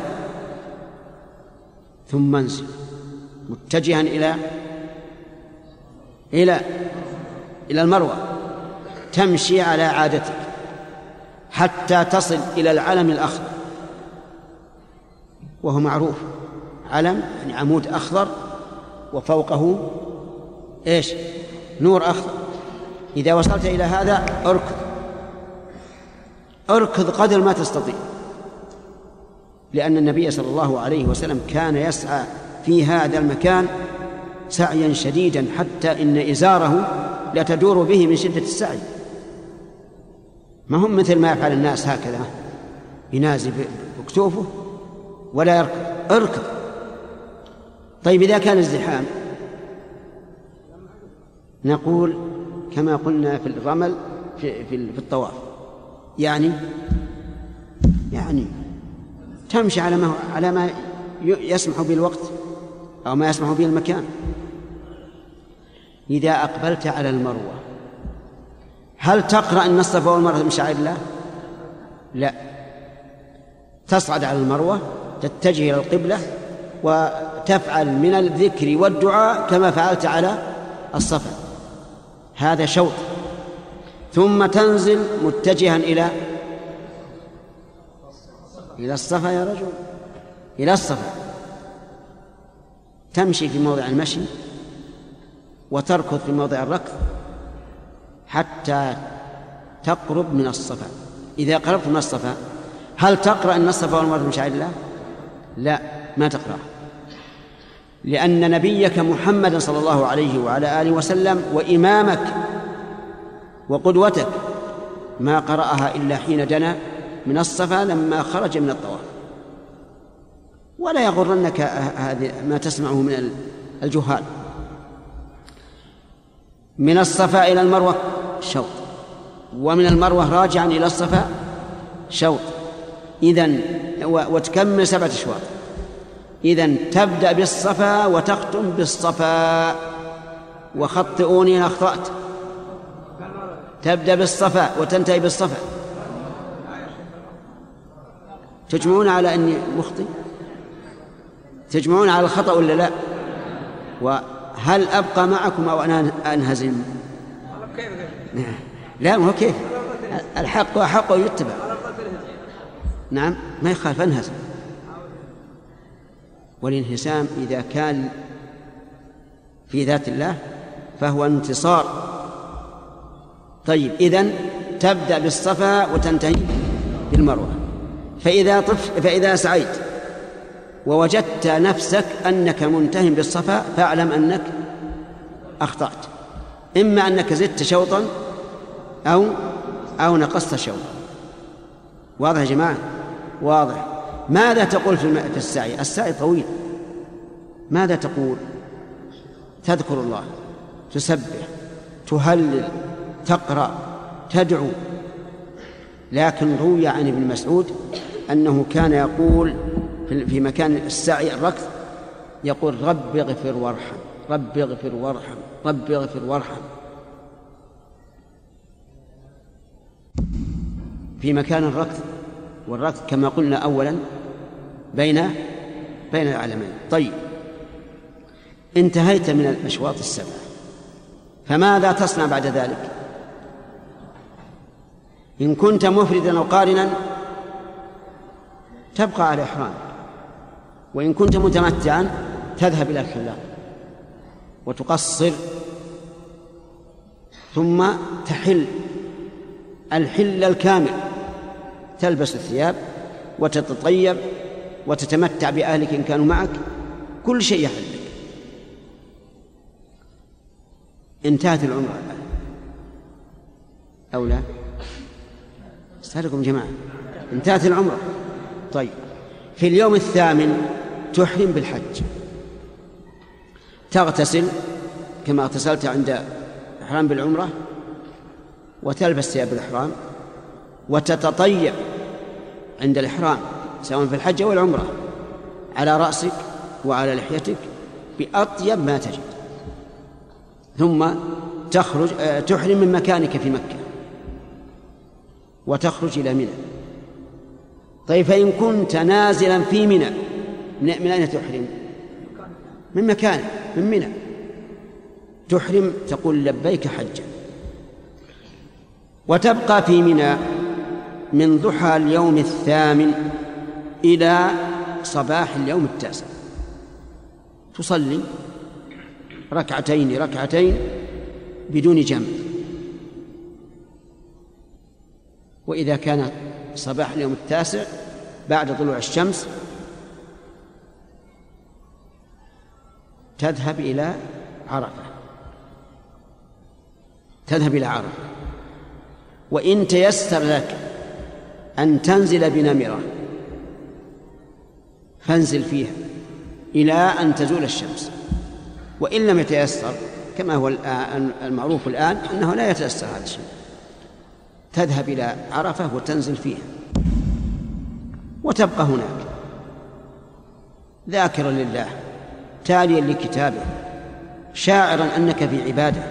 ثم انزل. متجها إلى إلى إلى المروة. تمشي على عادتك. حتى تصل إلى العلم الأخضر. وهو معروف. علم يعني عمود أخضر وفوقه إيش؟ نور أخضر. إذا وصلت إلى هذا اركض. اركض قدر ما تستطيع. لأن النبي صلى الله عليه وسلم كان يسعى في هذا المكان سعيا شديدا حتى إن إزاره لتدور به من شدة السعي. ما هم مثل ما يفعل الناس هكذا. ينازل بكتوفه ولا يركض اركض طيب إذا كان ازدحام نقول كما قلنا في الرمل في, في, في الطواف. يعني يعني تمشي على ما على ما يسمح به الوقت أو ما يسمح به المكان. إذا أقبلت على المروة هل تقرأ أن الصفا والمروة من شعائر الله؟ لا. تصعد على المروة تتجه إلى القبلة وتفعل من الذكر والدعاء كما فعلت على الصفا. هذا شوط ثم تنزل متجها إلى إلى الصفا يا رجل. إلى الصفا. تمشي في موضع المشي وتركض في موضع الركض. حتى تقرب من الصفا. إذا قربت من الصفا هل تقرأ أن الصفا والمروة من شعائر الله؟ لا ما تقرأ لأن نبيك محمدا صلى الله عليه وعلى آله وسلم وإمامك وقدوتك ما قرأها إلا حين دنا من الصفا لما خرج من الطواف. ولا يغرنك هذه ما تسمعه من الجهال. من الصفا إلى المروة. شوط ومن المروة راجعا إلى الصفا شوط إذن وتكمل سبعة أشواط. إذن تبدأ بالصفا وتختم بالصفا. وخطئوني إن أخطأت. تبدأ بالصفا وتنتهي بالصفا. تجمعون على أني مخطئ؟ تجمعون على الخطأ ولا لا؟ وهل أبقى معكم أو أنا أنهزم؟ لا ما هو كيف. الحق حق يتبع. نعم ما يخالف انهزم والانهزام إذا كان في ذات الله فهو انتصار. طيب إذن تبدأ بالصفا وتنتهي بالمروة. فإذا طف فإذا سعيت ووجدت نفسك أنك منتهي بالصفا فاعلم أنك أخطأت. إما أنك زدت شوطا أو أو نقصت شوطا واضح يا جماعة؟ واضح. ماذا تقول في السعي؟ السعي طويل. ماذا تقول؟ تذكر الله تسبح تهلل تقرأ تدعو. لكن روي عن ابن مسعود أنه كان يقول في مكان السعي الركض يقول رب اغفر وارحم رب اغفر وارحم رب اغفر وارحم. في مكان الركض والركض كما قلنا أولا بين بين العالمين طيب. انتهيت من الأشواط السبعة. فماذا تصنع بعد ذلك؟ إن كنت مفردا أو قارنا تبقى على إحرام. وإن كنت متمتعا تذهب إلى الحلاق وتقصر ثم تحل الحل الكامل. تلبس الثياب وتتطيب وتتمتع بأهلك إن كانوا معك كل شيء يحلك انتهت العمرة الآن أو لا؟ استهلكم جماعة. انتهت العمرة طيب. في اليوم الثامن تحرم بالحج. تغتسل كما اغتسلت عند إحرام بالعمرة وتلبس ثياب الإحرام وتتطيب عند الإحرام سواء في الحج أو العمرة على رأسك وعلى لحيتك بأطيب ما تجد. ثم تخرج آه، تحرم من مكانك في مكة وتخرج إلى منى. طيب فإن كنت نازلا في منى من أين تحرم؟ من مكان من منى. تحرم تقول لبيك حجا. وتبقى في منى من ضحى اليوم الثامن إلى صباح اليوم التاسع. تصلي ركعتين ركعتين بدون جمع. وإذا كان صباح اليوم التاسع بعد طلوع الشمس تذهب إلى عرفة. تذهب إلى عرفة. وإن تيسر لك أن تنزل بنمرة فانزل فيها إلى أن تزول الشمس. وإن لم يتيسر كما هو المعروف الآن أنه لا يتيسر هذا الشيء. تذهب إلى عرفة وتنزل فيها. وتبقى هناك. ذاكرا لله تاليا لكتابه شاعرا أنك في عبادة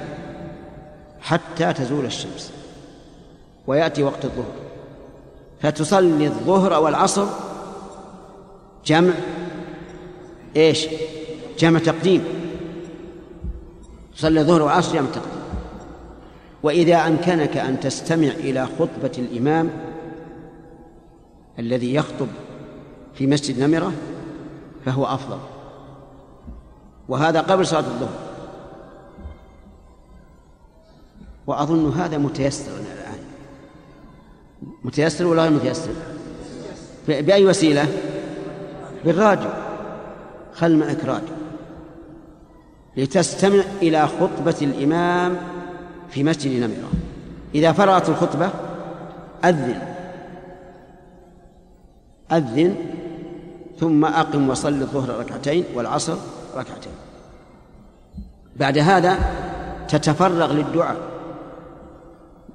حتى تزول الشمس. ويأتي وقت الظهر. فتصلي الظهر والعصر جمع إيش؟ جمع تقديم. تصلي الظهر والعصر جمع تقديم. وإذا أمكنك أن تستمع إلى خطبة الإمام الذي يخطب في مسجد نمرة فهو أفضل. وهذا قبل صلاة الظهر. وأظن هذا متيسر. الآن متيسر ولا غير متيسر؟ بأي وسيلة؟ بالراديو خل معك راديو لتستمع إلى خطبة الإمام في مسجد نمرة إذا فرغت الخطبة أذن. أذن ثم أقم وصل الظهر ركعتين والعصر ركعتين. بعد هذا تتفرغ للدعاء.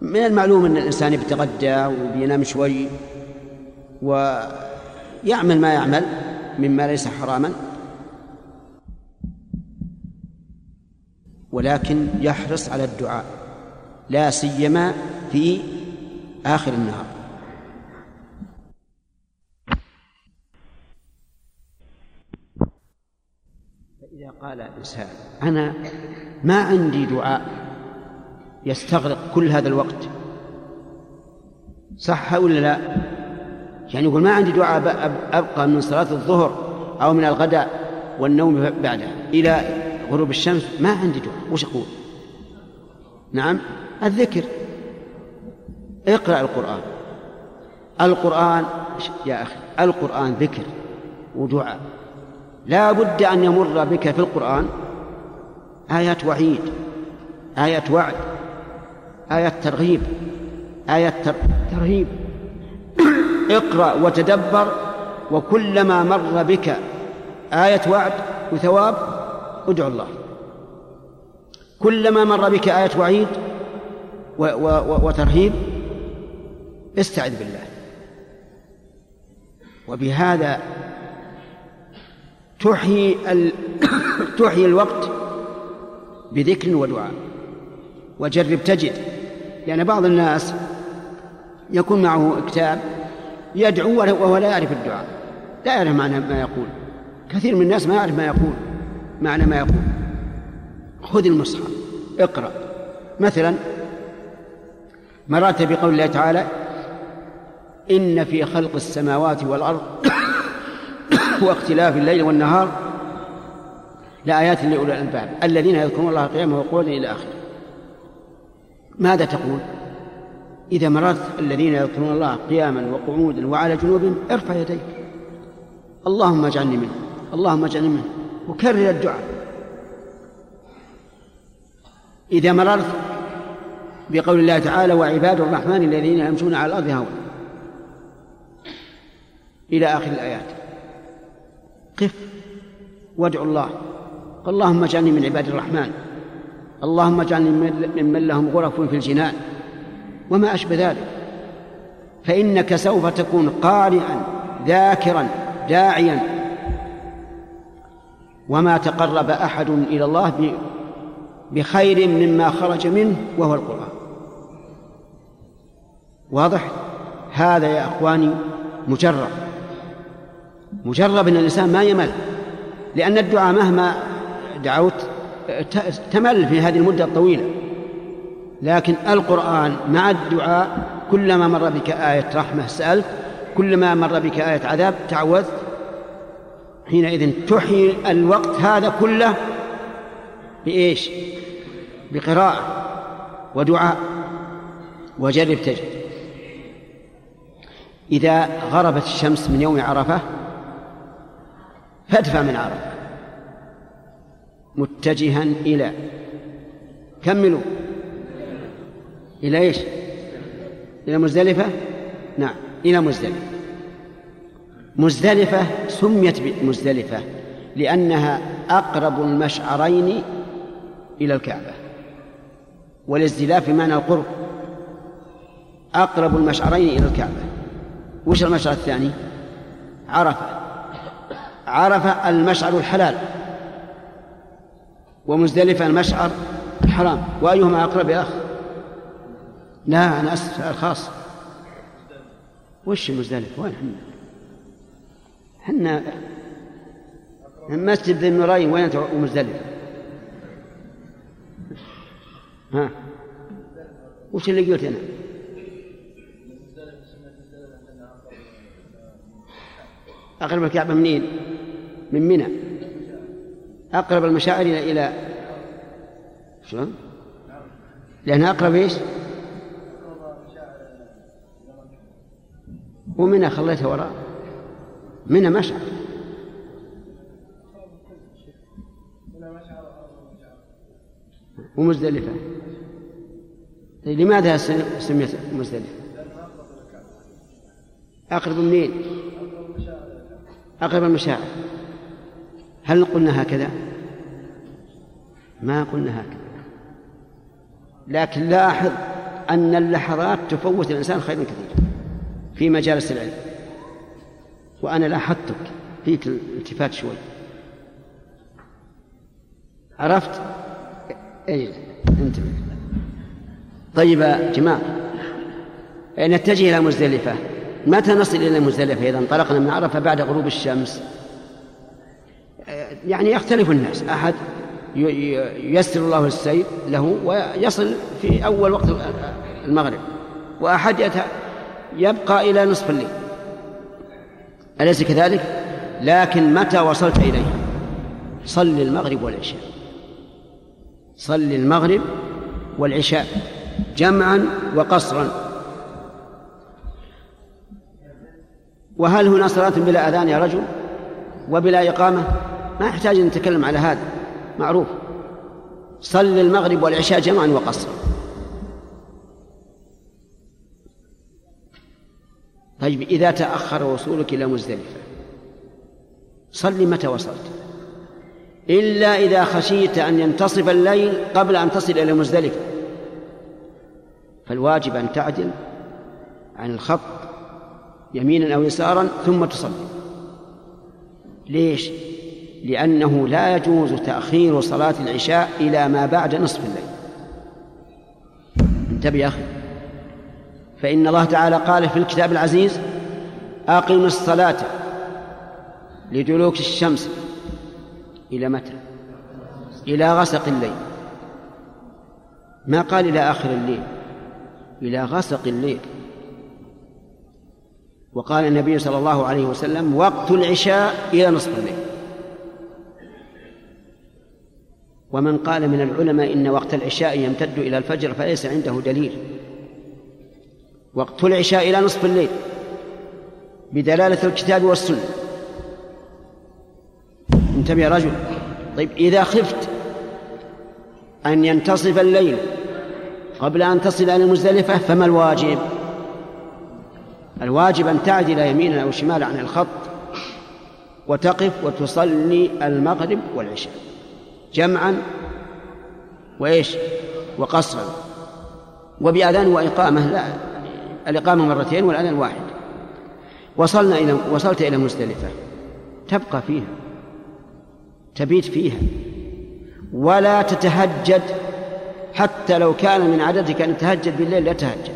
من المعلوم أن الإنسان يتغدى وبينام شوي ويعمل ما يعمل مما ليس حراما. ولكن يحرص على الدعاء لا سيما في آخر النهار. فإذا قال الإنسان أنا ما عندي دعاء يستغرق كل هذا الوقت. صح ولا لا؟ يعني يقول ما عندي دعاء أبقى من صلاة الظهر أو من الغداء والنوم بعده إلى غروب الشمس ما عندي دعاء. وش أقول؟ نعم الذكر. اقرأ القرآن. القرآن يا أخي القرآن ذكر ودعاء. لا بد أن يمر بك في القرآن آيات وعيد آيات وعد. آيات ترغيب. آيات ترهيب. اقرأ وتدبر وكلما مر بك. آية وعد وثواب ادعو الله. كلما مر بك آية وعيد و و وترهيب استعذ بالله. وبهذا تحيي ال... تحيي الوقت بذكر ودعاء. وجرب تجد لأن بعض الناس يكون معه كتاب يدعو وهو لا يعرف الدعاء لا يعرف معنى ما يقول. كثير من الناس ما يعرف ما يقول معنى ما يقول. خذ المصحف اقرأ. مثلا مررت بقول الله تعالى إن في خلق السماوات والأرض واختلاف الليل والنهار لآيات لأولي الألباب. الذين يذكرون الله قياما وقعودا إلى آخره. ماذا تقول؟ إذا مررت الذين يذكرون الله قياما وقعودا وعلى جنوبهم ارفع يديك. اللهم اجعلني منه اللهم اجعلني منه وكرر الدعاء. إذا مررت بقول الله تعالى وعباد الرحمن الذين يمشون على الأرض هون إلى آخر الآيات. قف وادعو الله. اللهم اجعلني من عباد الرحمن. اللهم اجعلني ممن لهم غرف في الجنان. وما أشبه ذلك. فإنك سوف تكون قارئا ذاكرا داعيا. وما تقرب أحد إلى الله بخير مما خرج منه وهو القرآن. واضح؟ هذا يا أخواني مجرب. مجرب أن الإنسان ما يمل. لأن الدعاء مهما دعوت تمل في هذه المدة الطويلة. لكن القرآن مع الدعاء كلما مر بك آية رحمة سألت كلما مر بك آية عذاب تعوذت. حينئذ تحيي الوقت هذا كله بإيش؟ بقراءة ودعاء وجرب تجد إذا غربت الشمس من يوم عرفة فادفع من عرفة. متجها إلى. كملوا. إلى إيش؟ إلى مزدلفة؟ نعم إلى مزدلفة. مزدلفة سميت مزدلفة لأنها أقرب المشعرين إلى الكعبة. والازدلاف بمعنى القرب. أقرب المشعرين إلى الكعبة. وش المشعر الثاني؟ عرفة. عرفة المشعر الحلال. ومزدلفة المشعر حرام. وأيهما أقرب يا أخ؟ لا أنا أسأل سؤال خاص. وش مزدلفة وين حنا حنا مسجد ذي النورين وين ومزدلفة ها؟ وش اللي قلت أنا؟ أقرب الكعبة منين؟ من منى. أقرب المشاعر إلى إلى شلون؟ لأنها أقرب إيش؟ ومنى خليتها وراء منى مشعر ومزدلفة طيب لماذا سميت مزدلفة؟ أقرب منين؟ أقرب المشاعر هل قلنا هكذا؟ ما قلنا هكذا. لكن لاحظ أن اللحظات تفوت الإنسان خيرا كثيرا في مجالس العلم. وأنا لاحظتك فيك الالتفات شوي. عرفت؟ اي انتبه. طيب يا جماعة نتجه إلى مزدلفة. متى نصل إلى مزدلفة إذا انطلقنا من عرفة بعد غروب الشمس؟ يعني يختلف الناس. أحد ييسر الله السير له ويصل في أول وقت المغرب وأحد يبقى إلى نصف الليل. أليس كذلك؟ لكن متى وصلت إليه؟ صل المغرب والعشاء. صل المغرب والعشاء جمعا وقصرا. وهل هنا صلاة بلا أذان يا رجل؟ وبلا إقامة؟ ما يحتاج أن نتكلم على هذا. معروف. صل المغرب والعشاء جمعا وقصرا. طيب إذا تأخر وصولك إلى مزدلفة صل متى وصلت؟ إلا إذا خشيت أن ينتصف الليل قبل أن تصل إلى مزدلفة. فالواجب أن تعدل عن الخط يمينا أو يسارا ثم تصلي. ليش؟ لأنه لا يجوز تأخير صلاة العشاء إلى ما بعد نصف الليل. انتبه يا أخي. فإن الله تعالى قال في الكتاب العزيز أقم الصلاة لدلوك الشمس إلى متى؟ إلى غسق الليل. ما قال إلى آخر الليل؟ إلى غسق الليل. وقال النبي صلى الله عليه وسلم وقت العشاء إلى نصف الليل. ومن قال من العلماء إن وقت العشاء يمتد إلى الفجر فليس عنده دليل. وقت العشاء إلى نصف الليل بدلالة الكتاب والسنة. انتبه يا رجل. طيب إذا خفت أن ينتصف الليل قبل أن تصل إلى المزدلفة فما الواجب؟ الواجب أن تعدل يمينا أو شمالا عن الخط وتقف وتصلي المغرب والعشاء. جمعا وإيش؟ وقصرا. وبأذان وإقامة لا الإقامة مرتين والأذان واحد. وصلنا إلى وصلت إلى مزدلفة. تبقى فيها. تبيت فيها. ولا تتهجد حتى لو كان من عددك أن تهجد بالليل لا تهجد.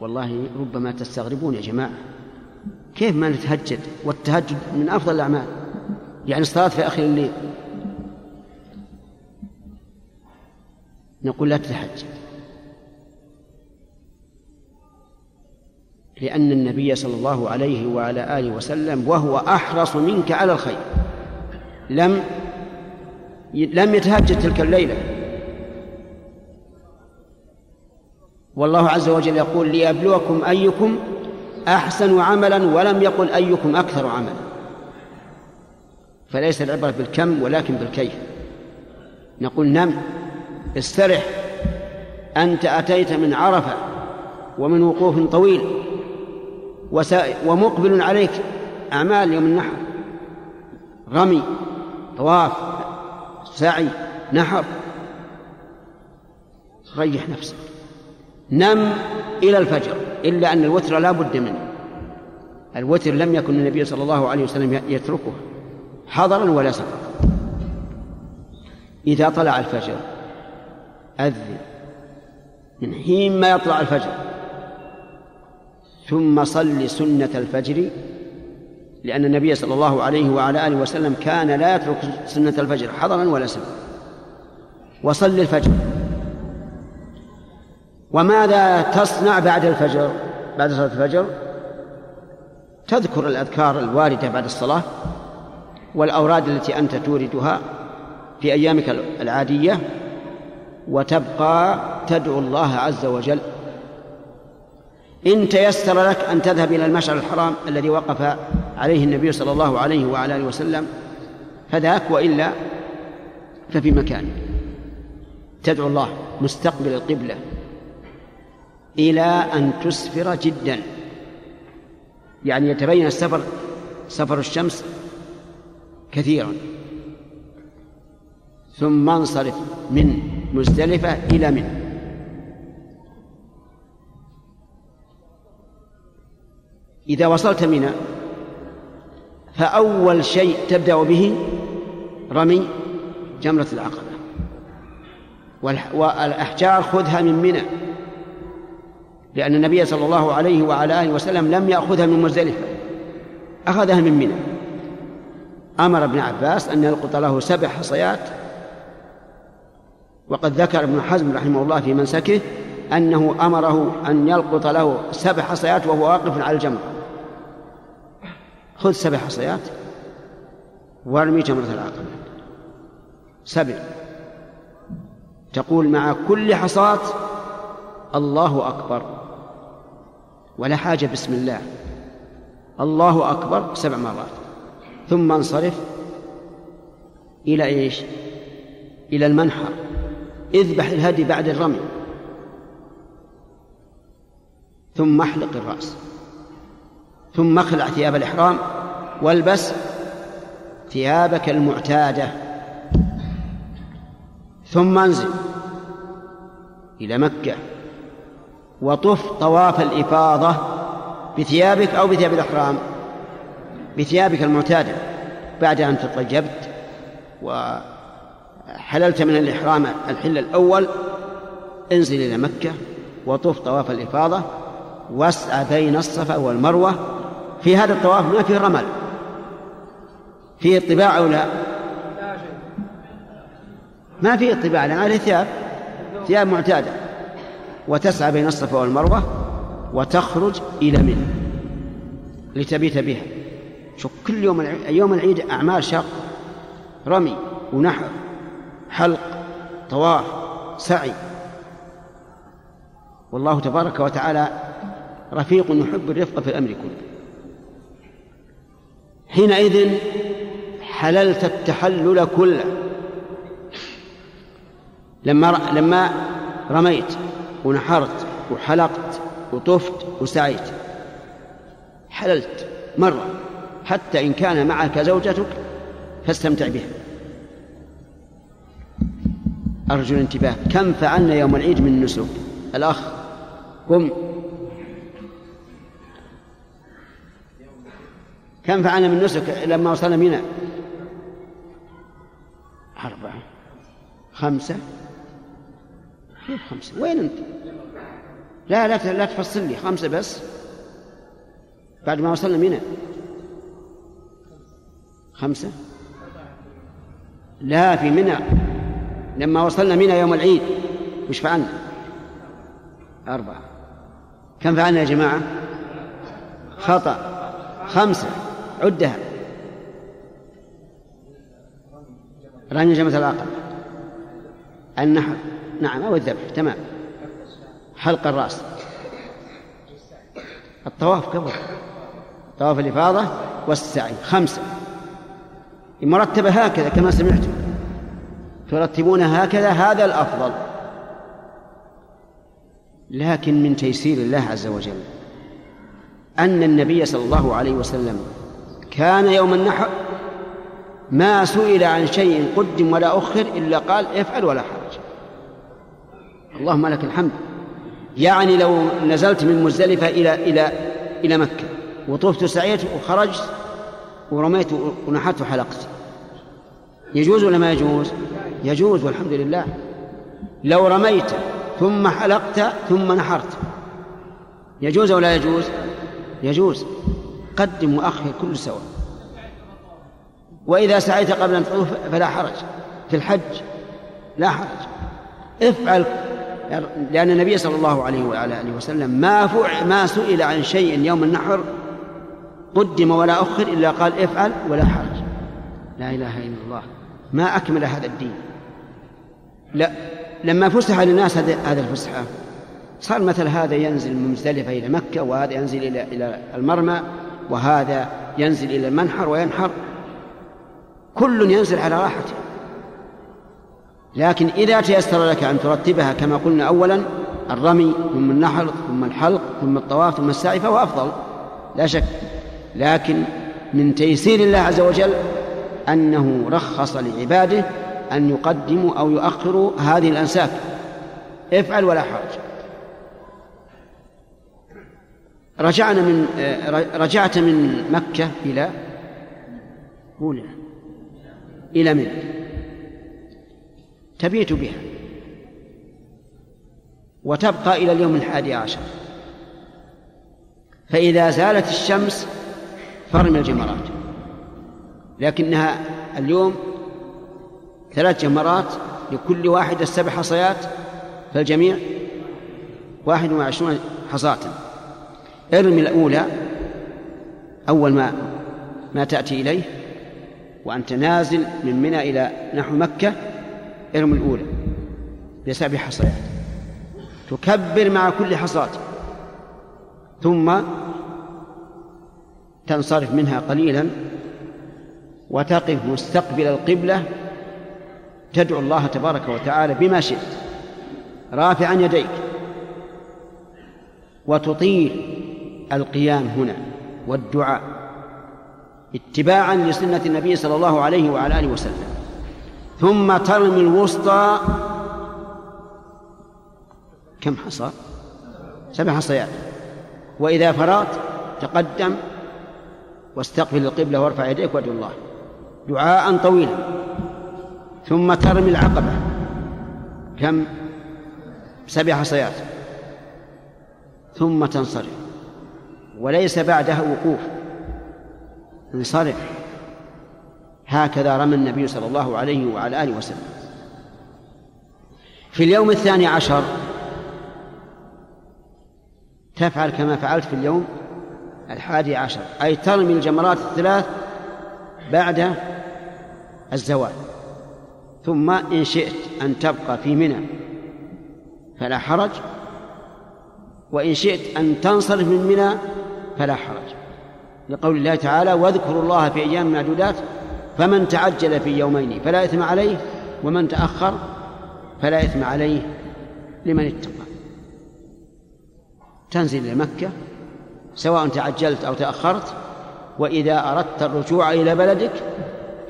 والله ربما تستغربون يا جماعة كيف ما نتهجد؟ والتهجد من أفضل الأعمال. يعني الصلاة في آخر الليل. نقول لا تتهجد لأن النبي صلى الله عليه وعلى آله وسلم وهو أحرص منك على الخير. لم لم يتهجد تلك الليلة. والله عز وجل يقول ليبلوكم أيكم أحسن عملا ولم يقل أيكم أكثر عملا. فليس العبرة بالكم ولكن بالكيف. نقول نم استرح. أنت أتيت من عرفة ومن وقوف طويل. ومقبل عليك أعمال يوم النحر. رمي طواف سعي نحر. ريح نفسك. نم إلى الفجر إلا أن الوتر لا بد منه. الوتر لم يكن النبي صلى الله عليه وسلم يتركه. حضرا ولا سفرا. إذا طلع الفجر أذن. من حين ما يطلع الفجر. ثم صل سنة الفجر لأن النبي صلى الله عليه وعلى آله وسلم كان لا يترك سنة الفجر حضرا ولا سفرا. وصل الفجر. وماذا تصنع بعد الفجر؟ بعد صلاة الفجر؟ تذكر الأذكار الواردة بعد الصلاة. والأوراد التي أنت توردها في أيامك العادية وتبقى تدعو الله عز وجل. إن تيسر لك أن تذهب إلى المشعر الحرام الذي وقف عليه النبي صلى الله عليه وعلى آله وسلم فذاك وإلا ففي مكانك تدعو الله مستقبل القبلة إلى أن تسفر جدا. يعني يتبين السفر سفر الشمس كثيرا. ثم انصرف من مزدلفة إلى منى. إذا وصلت منى فأول شيء تبدأ به رمي جمرة العقبة. والأحجار خذها من منى. لأن النبي صلى الله عليه وعلى آله وسلم لم يأخذها من مزدلفة أخذها من منى. أمر ابن عباس أن يلقط له سبع حصيات. وقد ذكر ابن حزم رحمه الله في منسكه أنه أمره أن يلقط له سبع حصيات وهو واقف على الجمر. خذ سبع حصيات وارمي جمرة العقبة. سبع. تقول مع كل حصاة الله أكبر. ولا حاجة بسم الله. الله أكبر سبع مرات. ثم انصرف إلى إيش؟ إلى المنحر اذبح الهدي بعد الرمي. ثم احلق الرأس. ثم اخلع ثياب الإحرام والبس ثيابك المعتادة. ثم انزل إلى مكة وطف طواف الإفاضة بثيابك أو بثياب الإحرام. بثيابك المعتادة بعد أن تطيبت وحللت من الإحرام الحل الأول انزل إلى مكة وطف طواف الإفاضة واسعى بين الصفا والمروة. في هذا الطواف ما فيه رمل فيه اطباع أو لا؟ ما فيه اطباع لأن هذه ثياب ثياب معتادة. وتسعى بين الصفا والمروة وتخرج إلى منى لتبيت بها. شوف كل يوم يوم العيد أعمال شق رمي ونحر حلق طواف سعي. والله تبارك وتعالى رفيق يحب الرفق في الأمر كله. حينئذ حللت التحلل كله. لما لما رميت ونحرت وحلقت وطفت وسعيت حللت مرة. حتى إن كان معك زوجتك فاستمتع بها. أرجو الانتباه. كم فعلنا يوم العيد من نسك؟ الأخ قم. كم فعلنا من نسك لما وصلنا منى أربعة. خمسة. كيف خمسة. وين أنت؟ لا لا لا تفصل لي. خمسة بس. بعد ما وصلنا منى خمسة؟ لا في منى. لما وصلنا منى يوم العيد. وش فعلنا؟ أربعة. كم فعلنا يا جماعة؟ خطأ. خمسة. عدها. رمي جمة العقل. النحر. نعم أو الذبح. تمام. حلق الرأس. الطواف قبل. طواف الإفاضة والسعي. خمسة. مرتبة هكذا كما سمعتم. ترتبون هكذا هذا الأفضل. لكن من تيسير الله عز وجل أن النبي صلى الله عليه وسلم كان يوم النحر ما سئل عن شيء قدم ولا أخر إلا قال افعل ولا حرج. اللهم لك الحمد. يعني لو نزلت من مزدلفة إلى إلى إلى مكة وطفت سعيت وخرجت ورميت ونحرت وحلقت. يجوز ولا ما يجوز؟ يجوز والحمد لله. لو رميت ثم حلقت ثم نحرت. يجوز أو لا يجوز؟ يجوز. قدم وأخر كل سواء وإذا سعيت قبل أن تطوف فلا حرج. في الحج لا حرج. افعل لأن النبي صلى الله عليه وعلى آله وسلم ما ما سئل عن شيء يوم النحر قدم ولا أخر إلا قال افعل ولا حرج. لا إله إلا الله. ما أكمل هذا الدين. لا لما فسح للناس هذا الفسحة صار مثل هذا ينزل من مزدلفة إلى مكة وهذا ينزل إلى إلى المرمى وهذا ينزل إلى المنحر وينحر. كل ينزل على راحته. لكن إذا تيسر لك أن ترتبها كما قلنا أولا الرمي ثم النحر ثم الحلق ثم الطواف ثم السعي فهو أفضل لا شك لكن من تيسير الله عز وجل أنه رخص لعباده أن يقدموا أو يؤخروا هذه الأنساك افعل ولا حرج. رجعنا من رجعت من مكة إلى قول إلى من تبيت بها. وتبقى إلى اليوم الحادي عشر. فإذا زالت الشمس فرم الجمرات. لكنها اليوم ثلاث جمرات لكل واحدة سبع حصيات فالجميع واحد وعشرون حصاة. ارمي الأولى أول ما ما تأتي إليه وأنت نازل من منى إلى نحو مكة ارمي الأولى بسبع حصيات. تكبر مع كل حصاة. ثم تنصرف منها قليلا وتقف مستقبل القبلة تدعو الله تبارك وتعالى بما شئت. رافعا يديك. وتطيل القيام هنا والدعاء اتباعا لسنة النبي صلى الله عليه وعلى آله وسلم. ثم ترمي الوسطى. كم حصى؟ سبع حصيات. وإذا فرغت تقدم واستقبل القبلة وارفع يديك وادعو الله. دعاء طويلا. ثم ترمي العقبة. كم؟ سبع حصيات. ثم تنصرف. وليس بعدها وقوف. انصرف. هكذا رمى النبي صلى الله عليه وعلى آله وسلم. في اليوم الثاني عشر تفعل كما فعلت في اليوم الحادي عشر. أي ترمي الجمرات الثلاث بعد الزوال. ثم إن شئت أن تبقى في منى فلا حرج. وإن شئت أن تنصرف من منى فلا حرج. لقول الله تعالى واذكروا الله في أيام معدودات فمن تعجل في يومين فلا إثم عليه ومن تأخر فلا إثم عليه لمن اتقى. تنزل إلى مكة سواء تعجلت أو تأخرت وإذا أردت الرجوع إلى بلدك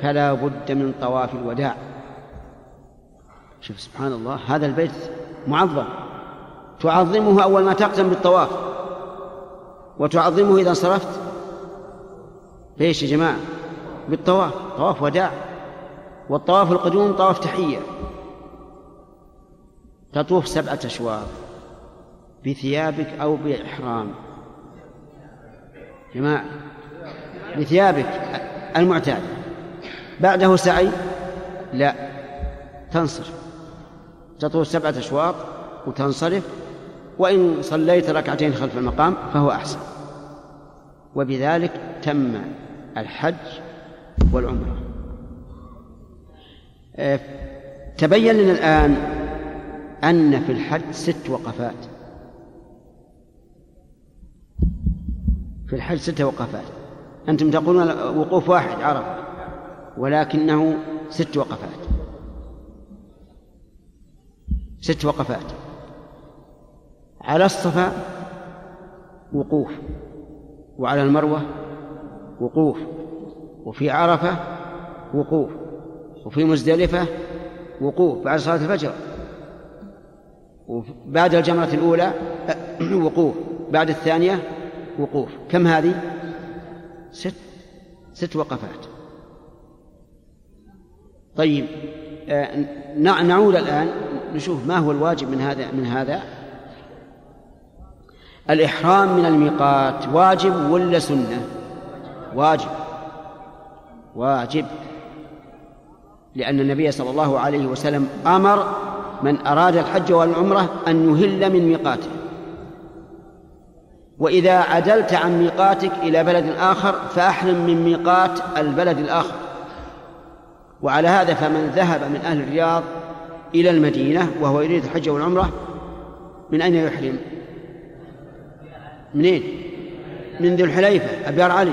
فلا بد من طواف الوداع. شوف سبحان الله هذا البيت معظم. تعظمه أول ما تقدم بالطواف. وتعظمه إذا انصرفت. ليش يا جماعة؟ بالطواف. طواف وداع. والطواف القدوم طواف تحية. تطوف سبعة أشواط بثيابك أو بإحرام جماعة بثيابك المعتاد. بعده سعي؟ لا. تنصرف. تطوف سبعة أشواط وتنصرف وإن صليت ركعتين خلف المقام فهو أحسن. وبذلك تم الحج والعمرة. آه، تبين لنا الآن أن في الحج ست وقفات. في الحج ست وقفات. أنتم تقولون وقوف واحد عرفة ولكنه ست وقفات. ست وقفات. على الصفا وقوف وعلى المروة وقوف وفي عرفة وقوف وفي مزدلفة وقوف بعد صلاة الفجر. وبعد الجمرة الأولى وقوف. بعد الثانية وقوف. كم هذه؟ ست. ست وقفات. طيب آه، نعود الآن نشوف ما هو الواجب من هذا من هذا. الإحرام من الميقات واجب ولا سنة؟ واجب. واجب. لأن النبي صلى الله عليه وسلم أمر من أراد الحج والعمرة أن يهل من ميقاته. وإذا عدلت عن ميقاتك إلى بلد آخر فأحرم من ميقات البلد الآخر وعلى هذا فمن ذهب من أهل الرياض إلى المدينة وهو يريد الحج والعمرة من أين يحرم؟ منين؟ من ذي الحليفة أبيار علي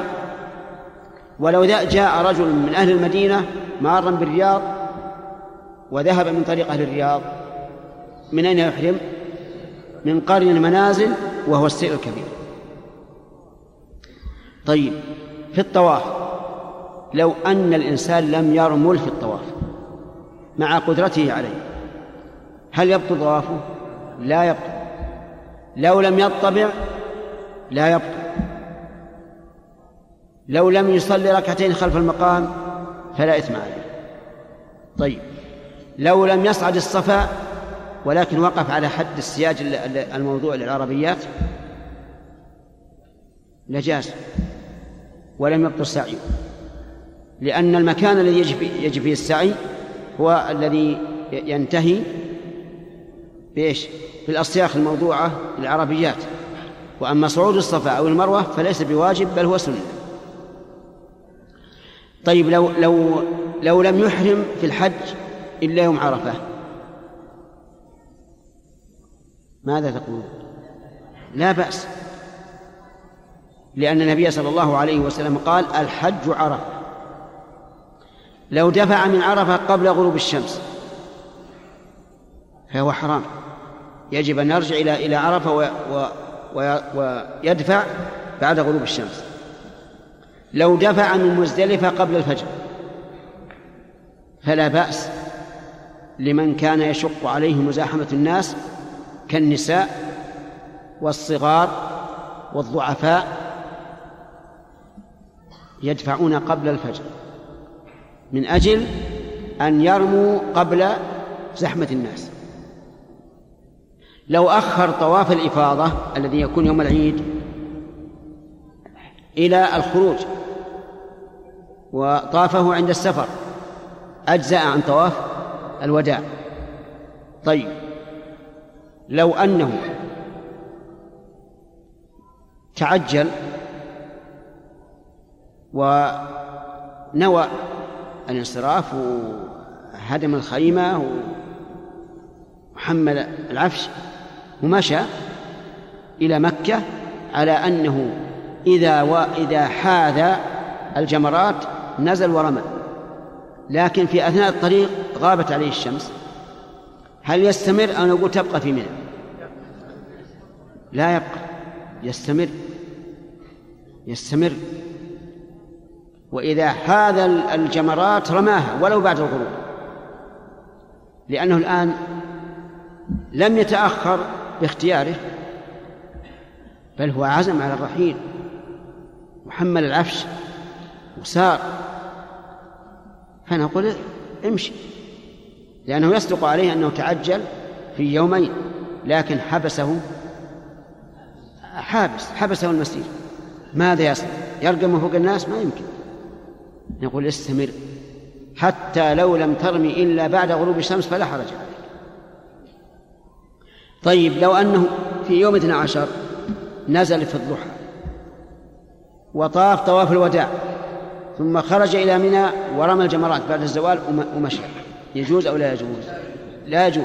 ولو جاء رجل من أهل المدينة مارا بالرياض وذهب من طريق أهل الرياض من أين يحرم؟ من قرن المنازل وهو السير الكبير طيب في الطواف لو أن الإنسان لم يرمل في الطواف مع قدرته عليه هل يبطل طوافه؟ لا يبطل. لو لم يطبع لا يبطل. لو لم يصلي ركعتين خلف المقام فلا إثم عليه. طيب لو لم يصعد الصفا ولكن وقف على حد السياج الموضوع للعربيات لجاز ولم يبطل سعيه لأن المكان الذي يجب يجب فيه السعي هو الذي ينتهي بإيش؟ بالأصياخ الموضوعة للعربيات. وأما صعود الصفا أو المروة فليس بواجب بل هو سنة. طيب لو لو لو لم يحرم في الحج إلا يوم عرفة. ماذا تقول؟ لا بأس. لأن النبي صلى الله عليه وسلم قال الحج عرفة. لو دفع من عرفة قبل غروب الشمس. فهو حرام. يجب أن يرجع إلى إلى عرفة و و ويدفع بعد غروب الشمس. لو دفع من مزدلفة قبل الفجر. فلا بأس لمن كان يشق عليه مزاحمة الناس كالنساء والصغار والضعفاء يدفعون قبل الفجر من أجل أن يرموا قبل زحمة الناس. لو أخر طواف الإفاضة الذي يكون يوم العيد إلى الخروج وطافه عند السفر أجزأ عن طواف الوداع. طيب لو أنه تعجل ونوى الانصراف وهدم الخيمة وحمل العفش ومشى إلى مكة على أنه إذا وإذا حاذ الجمرات نزل ورمى. لكن في أثناء الطريق غابت عليه الشمس. هل يستمر؟ أو نقول تبقى في منى. لا يبقى. يستمر. يستمر. وإذا هذا الجمرات رماها ولو بعد الغروب. لأنه الآن لم يتأخر باختياره بل هو عزم على الرحيل وحمل العفش وسار. فنقول امشي لأنه يصدق عليه أنه تعجل في يومين لكن حبسه حابس حبسه المسير. ماذا يصنع؟ يرقى من فوق الناس؟ ما يمكن. نقول استمر. حتى لو لم ترمي إلا بعد غروب الشمس فلا حرج عليك. طيب لو أنه في يوم اثنى عشر نزل في الضحى وطاف طواف الوداع ثم خرج إلى منى ورمى الجمرات بعد الزوال ومشى. يجوز أو لا يجوز؟ لا يجوز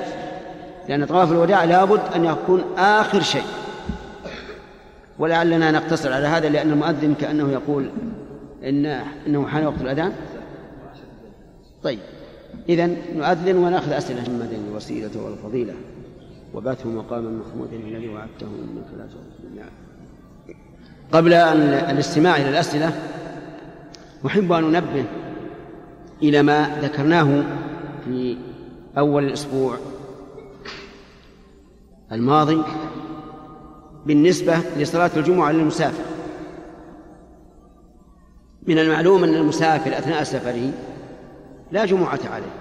لأن طواف الوداع لابد أن يكون آخر شيء. ولعلنا نقتصر على هذا لأن المؤذن كأنه يقول إن إنه حان وقت الأذان؟ طيب. إذا نؤذن ونأخذ أسئلة محمد الوسيلة والفضيلة. وباته مقاما محمودا الذي وعدته انك لا قبل الاستماع إلى الأسئلة أحب أن أنبه إلى ما ذكرناه في أول الأسبوع الماضي بالنسبة لصلاة الجمعة للمسافر. من المعلوم أن المسافر أثناء سفره لا جمعة عليه.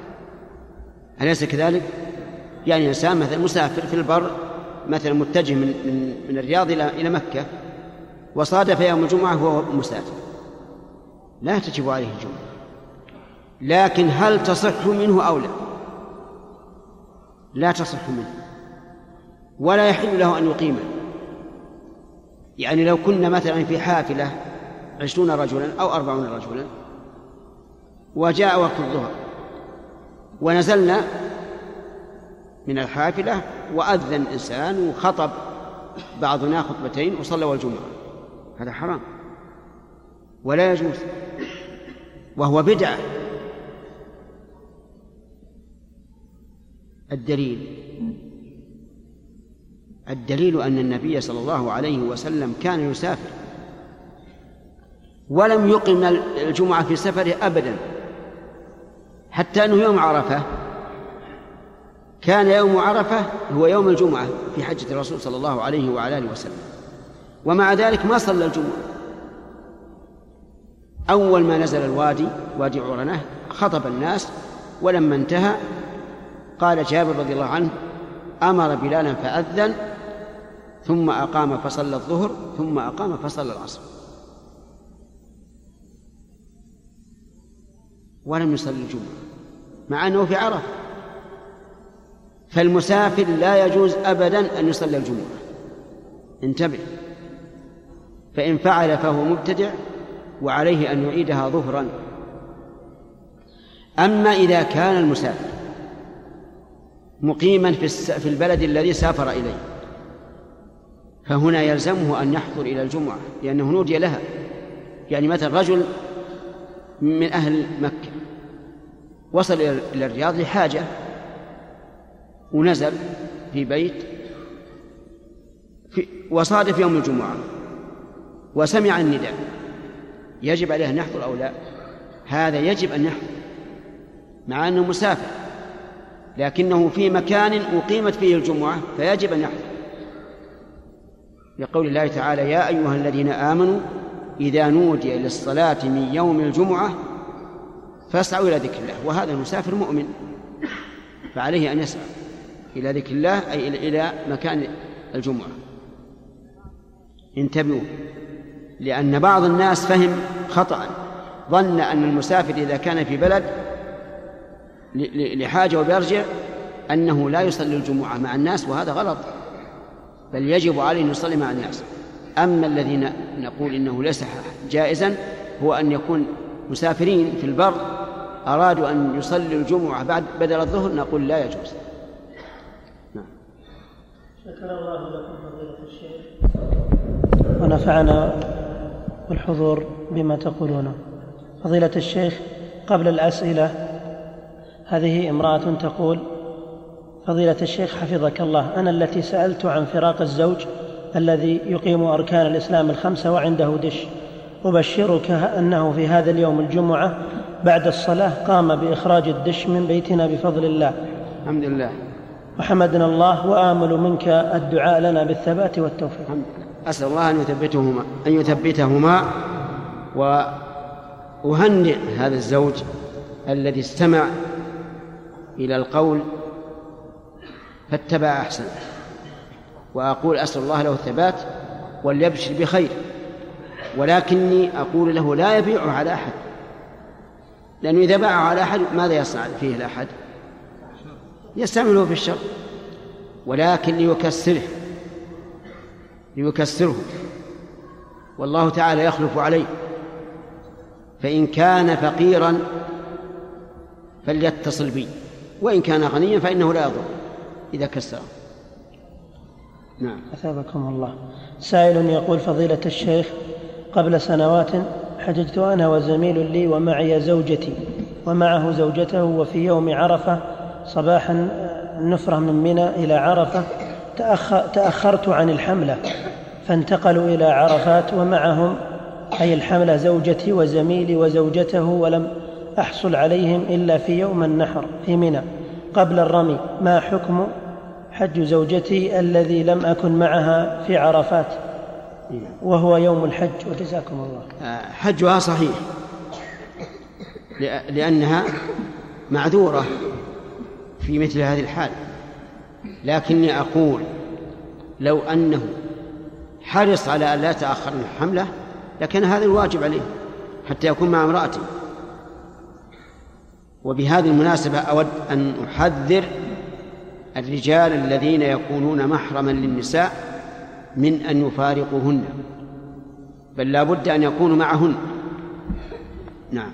أليس كذلك؟ يعني إنسان مثلا مسافر في البر مثلا متجه من من من الرياض إلى إلى مكة وصادف يوم الجمعة وهو مسافر. لا تجب عليه الجمعة. لكن هل تصح منه أو لا؟ لا تصح منه. ولا يحل له أن يقيمه. يعني لو كنا مثلا في حافلة عشرون رجلا أو أربعون رجلا. وجاء وقت الظهر. ونزلنا من الحافلة وأذن إنسان وخطب بعضنا خطبتين وصلوا الجمعة هذا حرام. ولا يجوز. وهو بدعة. الدليل. الدليل أن النبي صلى الله عليه وسلم كان يسافر. ولم يقم الجمعة في سفره أبدا. حتى أنه يوم عرفة. كان يوم عرفة هو يوم الجمعة في حجة الرسول صلى الله عليه وعلى آله وسلم. ومع ذلك ما صلى الجمعة. أول ما نزل الوادي وادي عرنة خطب الناس ولما انتهى قال جابر رضي الله عنه أمر بلالا فأذن ثم أقام فصلى الظهر ثم أقام فصلى العصر. ولم يصلي الجمعة مع أنه في عرفة. فالمسافر لا يجوز أبدا أن يصلي الجمعة. انتبه. فإن فعل فهو مبتدع وعليه أن يعيدها ظهرا. أما إذا كان المسافر مقيما في البلد الذي سافر إليه فهنا يلزمه أن يحضر إلى الجمعة لأنه نودي لها. يعني مثلا رجل من أهل مكة وصل إلى الرياض لحاجة ونزل في بيت في وصادف يوم الجمعة وسمع النداء. يجب عليه أن يحضر أو لا؟ هذا يجب أن يحضر مع أنه مسافر لكنه في مكان أقيمت فيه الجمعة فيجب أن يحضر. لقول الله تعالى يا أيها الذين آمنوا إذا نودي للصلاة من يوم الجمعة فاسعوا إلى ذكر الله. وهذا المسافر مؤمن. فعليه أن يسعى إلى ذكر الله أي إلى مكان الجمعة. انتبهوا لأن بعض الناس فهم خطأ. ظن أن المسافر إذا كان في بلد لحاجة وبيرجع أنه لا يصلي الجمعة مع الناس وهذا غلط. بل يجب عليه أن يصلي مع الناس. أما الذين نقول إنه ليس جائزا هو أن يكون مسافرين في البر أرادوا أن يصلوا الجمعة بعد بدل الظهر نقول لا يجوز. نعم. شكر الله لكم فضيلة الشيخ. ونفعنا بالحضور بما تقولونه فضيلة الشيخ قبل الأسئلة هذه امرأة تقول فضيلة الشيخ حفظك الله أنا التي سألت عن فراق الزوج الذي يقيم أركان الإسلام الخمسة وعنده دش. أبشرك أنه في هذا اليوم الجمعة بعد الصلاة قام بإخراج الدش من بيتنا بفضل الله. الحمد لله. وحمدنا الله وآمل منك الدعاء لنا بالثبات والتوفيق. أسأل الله أن يثبتهما أن يثبتهما وأهنئ هذا الزوج الذي استمع إلى القول فاتبع أحسن وأقول أسأل الله له الثبات وليبشر بخير. ولكني أقول له لا يبيعه على أحد. لأنه إذا باعه على أحد ماذا يصنع فيه الأحد؟ يستعمله في الشر. ولكن ليكسره ليكسره. والله تعالى يخلف عليه. فإن كان فقيرا فليتصل بي. وإن كان غنيا فإنه لا يضر إذا كسره. نعم. أثابكم الله. سائل يقول فضيلة الشيخ قبل سنوات حججت أنا وزميل لي ومعي زوجتي ومعه زوجته وفي يوم عرفة صباحا النفرة من منى إلى عرفة تأخرت عن الحملة فانتقلوا إلى عرفات ومعهم أي الحملة زوجتي وزميلي وزوجته ولم أحصل عليهم إلا في يوم النحر في منى. قبل الرمي ما حكم حج زوجتي الذي لم أكن معها في عرفات؟ وهو يوم الحج وجزاكم الله. آه، حجها صحيح. لأنها معذورة في مثل هذه الحال. لكني أقول لو أنه حرص على أن لا يتأخر الحملة لكان هذا الواجب عليه حتى يكون مع امرأته وبهذه المناسبة أود أن أحذر الرجال الذين يكونون محرما للنساء من أن يفارقوهن بل لا بد أن يكونوا معهن. نعم.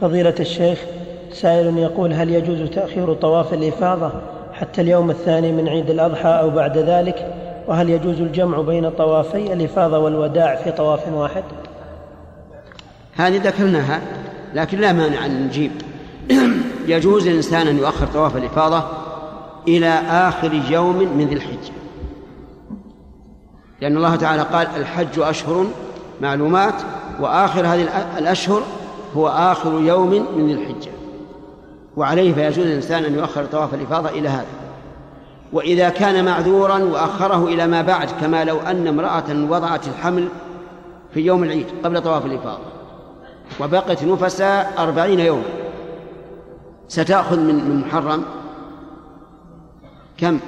فضيلة الشيخ سائل يقول هل يجوز تأخير طواف الإفاضة حتى اليوم الثاني من عيد الأضحى أو بعد ذلك؟ وهل يجوز الجمع بين طوافي الإفاضة والوداع في طواف واحد؟ هذه ذكرناها لكن لا مانع أن نجيب. يجوز للإنسان أن يؤخر طواف الإفاضة إلى آخر يوم من ذي الحجة. لأن الله تعالى قال الحج أشهر معلومات وآخر هذه الأشهر هو آخر يوم من ذي الحجة. وعليه فيجوز للإنسان أن يؤخر طواف الإفاضة إلى هذا. وإذا كان معذورا وأخره إلى ما بعد كما لو أن امرأة وضعت الحمل في يوم العيد قبل طواف الإفاضة وبقت نفسا أربعين يوما ستأخذ من محرم كم؟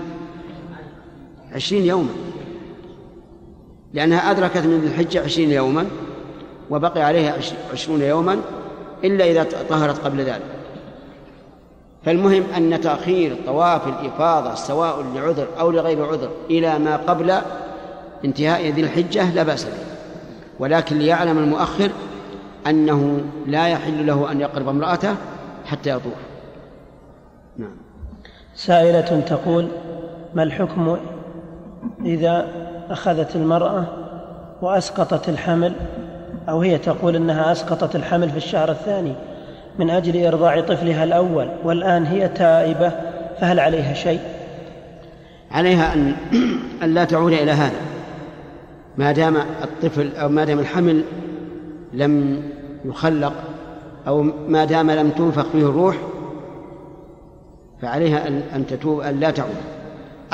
عشرين يوما. لأنها أدركت من الحجة عشرين يوما وبقي عليها عشرون يوما إلا إذا طهرت قبل ذلك. فالمهم أن تأخير طواف الإفاضة سواء لعذر أو لغير عذر إلى ما قبل انتهاء ذي الحجة لا بأس به. ولكن ليعلم المؤخر أنه لا يحل له أن يقرب امرأته حتى يطوف. نعم. سائلة تقول ما الحكم إذا أخذت المرأة وأسقطت الحمل أو هي تقول أنها أسقطت الحمل في الشهر الثاني من أجل إرضاع طفلها الأول والآن هي تائبة فهل عليها شيء؟ عليها أن لا تعود إلى هذا ما دام الطفل أو ما دام الحمل لم يخلق أو ما دام لم تنفخ فيه الروح فعليها أن تتوب أن لا تعود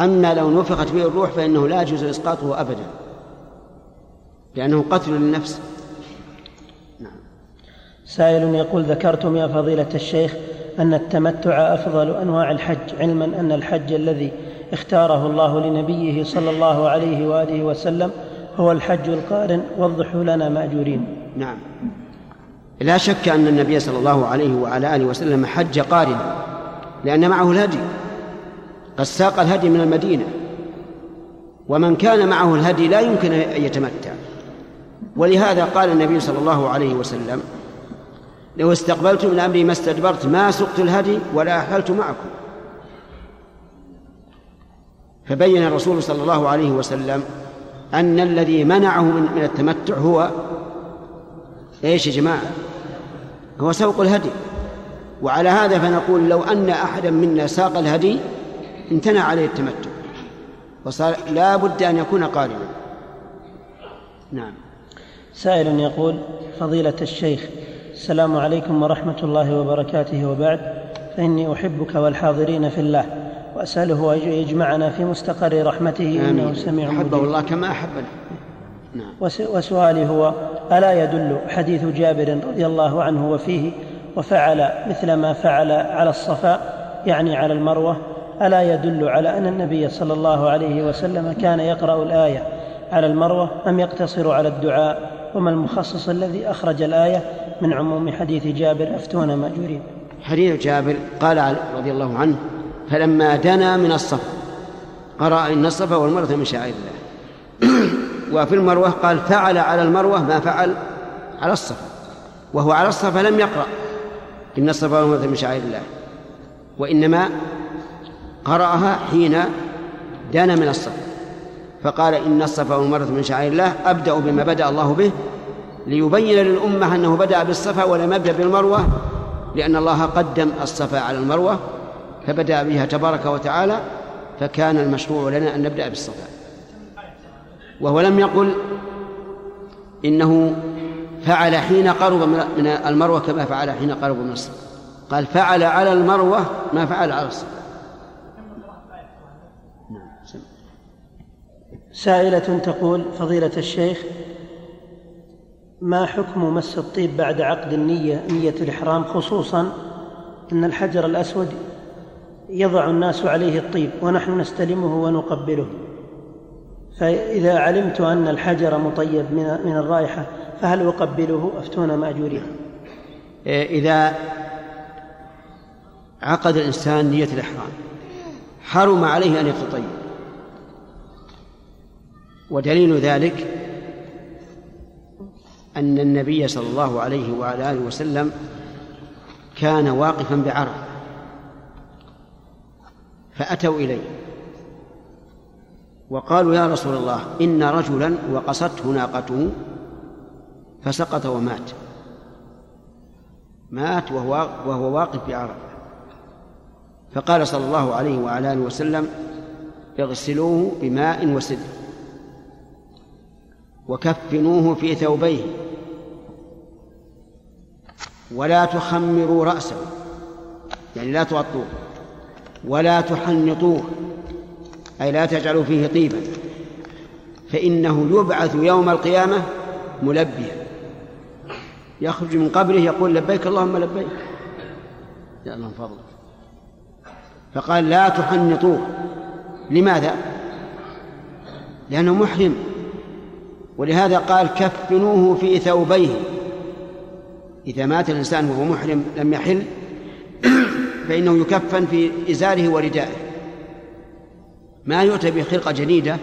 أما لو نفخت فيه الروح فإنه لا يجوز إسقاطه أبدا. لأنه قتل للنفس. سائل يقول ذكرتم يا فضيلة الشيخ أن التمتع أفضل أنواع الحج علما أن الحج الذي اختاره الله لنبيه صلى الله عليه وآله وسلم هو الحج القارن وضحوا لنا مأجورين. نعم. لا شك أن النبي صلى الله عليه وعلى آله وسلم حج قارن لأن معه الهدي. قد ساق الهدي من المدينة. ومن كان معه الهدي لا يمكن أن يتمتع. ولهذا قال النبي صلى الله عليه وسلم لو استقبلت من أمري ما استدبرت ما سقت الهدي ولا أحللت معكم. فبين الرسول صلى الله عليه وسلم أن الذي منعه من, من التمتع هو إيش يا جماعة؟ هو سوق الهدي. وعلى هذا فنقول لو أن أحدا منا ساق الهدي امتنع عليه التمتع. وصار لا بد أن يكون قارنا. نعم. سائل يقول فضيلة الشيخ السلام عليكم ورحمة الله وبركاته وبعد. فإني أحبك والحاضرين في الله وأسأله أن يجمعنا في مستقر رحمته آمين. إنه سميع أحبه الله كما أحبنا نعم. وسؤالي هو ألا يدل حديث جابر رضي الله عنه وفيه وفعل مثل ما فعل على الصفاء يعني على المروة؟ ألا يدل على أن النبي صلى الله عليه وسلم كان يقرأ الآية على المروة أم يقتصر على الدعاء؟ وما المخصص الذي أخرج الآية من عموم حديث جابر أفتونا مأجورين؟ حديث جابر قال رضي الله عنه فلما دنا من الصفا قرأ إن الصفا والمروة من شعائر الله. وفي المروة قال فعل على المروة ما فعل على الصفا وهو على الصفا لم يقرأ إن الصفا والمروة من شعائر الله. وإنما قرأها حين دنا من الصفا فقال إن الصفا والمروة من شعائر الله أبدأ بما بدأ الله به ليبين للأمة أنه بدأ بالصفا ولم يبدأ بالمروة لأن الله قدم الصفا على المروة فبدأ بها تبارك وتعالى فكان المشروع لنا أن نبدأ بالصفا. وهو لم يقل إنه فعل حين قرب من المروة كما فعل حين قرب من الصفا. قال فعل على المروة ما فعل على الصفا. سائلة تقول فضيلة الشيخ ما حكم مس الطيب بعد عقد النية نية الإحرام؟ خصوصا أن الحجر الأسود يضع الناس عليه الطيب ونحن نستلمه ونقبله. فإذا علمت أن الحجر مطيب من الرائحة فهل أقبله؟ أفتون مأجورين إذا عقد الإنسان نية الإحرام حرم عليه أن يتطيب. ودليل ذلك أن النبي صلى الله عليه وعلى آله وسلم كان واقفا بعرفة فأتوا إليه وقالوا يا رسول الله إن رجلا وقصته ناقته فسقط ومات مات وهو وهو واقف بعرفة. فقال صلى الله عليه وعلى آله وسلم اغسلوه بماء وسدر وكفنوه في ثوبيه. ولا تخمروا رأسه. يعني لا تغطوه. ولا تحنطوه. أي لا تجعلوا فيه طيبا. فإنه يبعث يوم القيامة ملبيا. يخرج من قبره يقول لبيك اللهم لبيك. يا الله فضلك. فقال لا تحنطوه. لماذا؟ لأنه محرم. ولهذا قال كفنوه في ثوبيه. إذا مات الإنسان وهو محرم لم يحل فإنه يكفن في إزاره وردائه. ما يؤتى بخلقة جديدة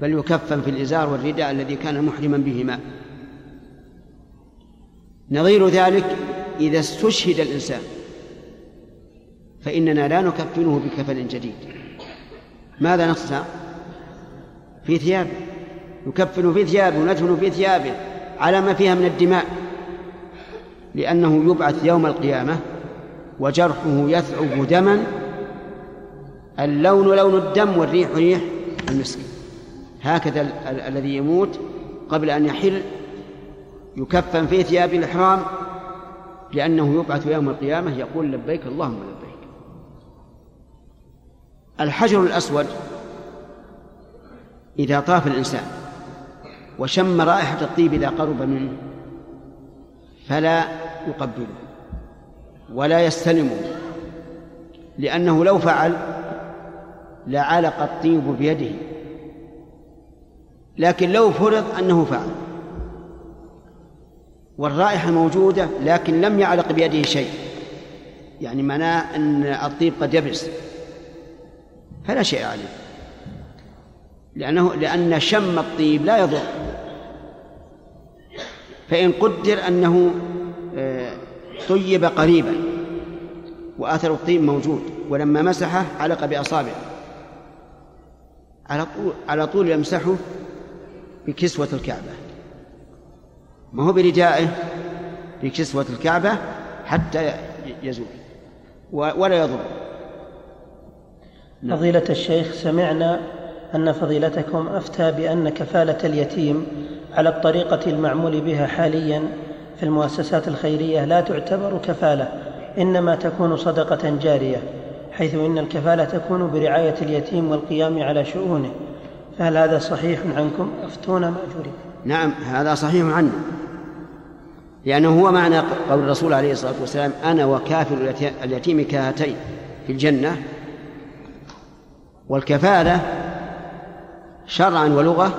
بل يكفن في الإزار والرداء الذي كان محرما بهما. نظير ذلك إذا استشهد الإنسان فإننا لا نكفنه بكفن جديد. ماذا نصنع في ثيابه نكفن في ثيابه وندفن في ثيابه على ما فيها من الدماء لأنه يبعث يوم القيامة وجرحه يثعب دما اللون لون الدم والريح ريح المسك هكذا ال- ال- الذي يموت قبل أن يحل يكفن في ثياب الإحرام لأنه يبعث يوم القيامة يقول لبيك اللهم لبيك. الحجر الأسود إذا طاف الإنسان وشم رائحة الطيب إذا قرب منه فلا يقبله ولا يستلمه لأنه لو فعل لعلق الطيب بيده. لكن لو فرض أنه فعل والرائحة موجودة لكن لم يعلق بيده شيء يعني معناه أن الطيب قد يبس فلا شيء عليه. لأنه لأن شم الطيب لا يضر. فإن قدر أنه آه، طيب قريبا وأثر الطيب موجود ولما مسحه علق بأصابعه. على طول على طول يمسحه بكسوة الكعبة. ما هو بردائه؟ بكسوة الكعبة حتى يزول ولا يضر. فضيلة الشيخ سمعنا أن فضيلتكم أفتى بأن كفالة اليتيم على الطريقة المعمول بها حاليا في المؤسسات الخيرية لا تعتبر كفالة إنما تكون صدقة جارية حيث إن الكفالة تكون برعاية اليتيم والقيام على شؤونه. فهل هذا صحيح عنكم؟ أفتونا مأجورين نعم هذا صحيح عنا لأنه هو معنى قول الرسول عليه الصلاة والسلام أنا وكافل اليتيم كهاتين في الجنة والكفالة شرعا ولغة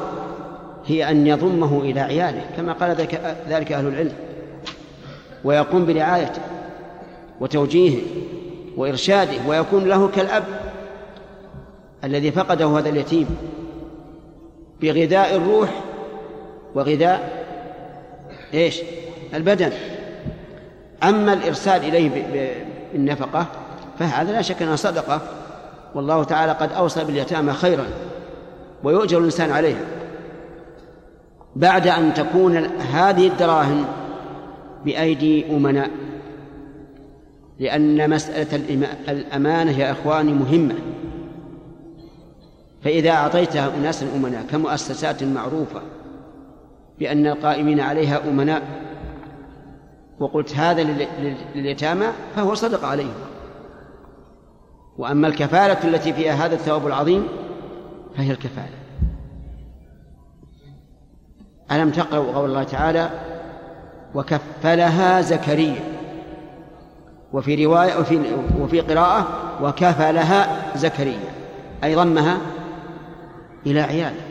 هي أن يضمه إلى عياله كما قال ذلك أهل العلم. ويقوم برعايته وتوجيهه وإرشاده ويكون له كالأب الذي فقده هذا اليتيم بغذاء الروح وغذاء إيش؟ البدن. أما الإرسال إليه بالنفقة فهذا لا شك أنها صدقة. والله تعالى قد أوصى باليتامى خيرا. ويؤجر الإنسان عليها بعد أن تكون هذه الدراهم بأيدي أمناء لأن مسألة الأمانة يا إخواني مهمة. فإذا أعطيتها أناسا أمناء كمؤسسات معروفة بأن القائمين عليها أمناء وقلت هذا لليتامى فهو صدق عليهم. وأما الكفالة التي فيها هذا الثواب العظيم فهي الكفالة ألم تقرأوا قول الله تعالى وكفلها زكريا وفي رواية وفي وفي قراءة وكفلها زكريا أي ضمها إلى عياله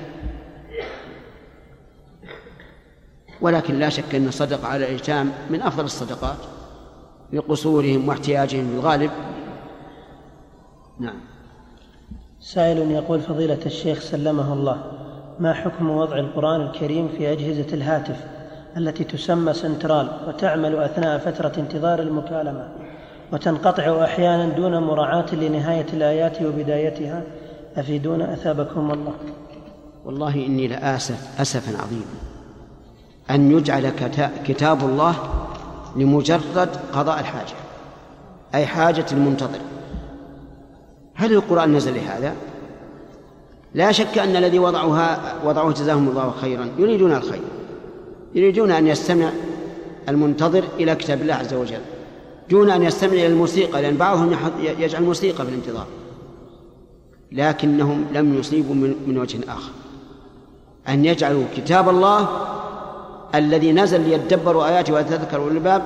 ولكن لا شك أن الصدقة على الأيتام من أفضل الصدقات لقصورهم واحتياجهم في الغالب. نعم. سائل يقول فضيلة الشيخ سلمه الله. ما حكم وضع القرآن الكريم في أجهزة الهاتف التي تسمى سنترال وتعمل أثناء فترة انتظار المكالمة وتنقطع أحيانا دون مراعاة لنهاية الآيات وبدايتها؟ أفيدون أثابكم الله. والله إني لآسف أسفا عظيما أن يجعل كتاب الله لمجرد قضاء الحاجة أي حاجة المنتظر. هل القرآن نزل لهذا؟ لا شك أن الذي وضعوها وضعوه جزاهم الله خيرا. يريدون الخير. يريدون أن يستمع المنتظر إلى كتاب الله عز وجل. دون أن يستمع إلى الموسيقى لأن بعضهم يجعل موسيقى في الانتظار. لكنهم لم يصيبوا من وجه آخر. أن يجعلوا كتاب الله الذي نزل ليدبروا آياته ويتذكروا الباب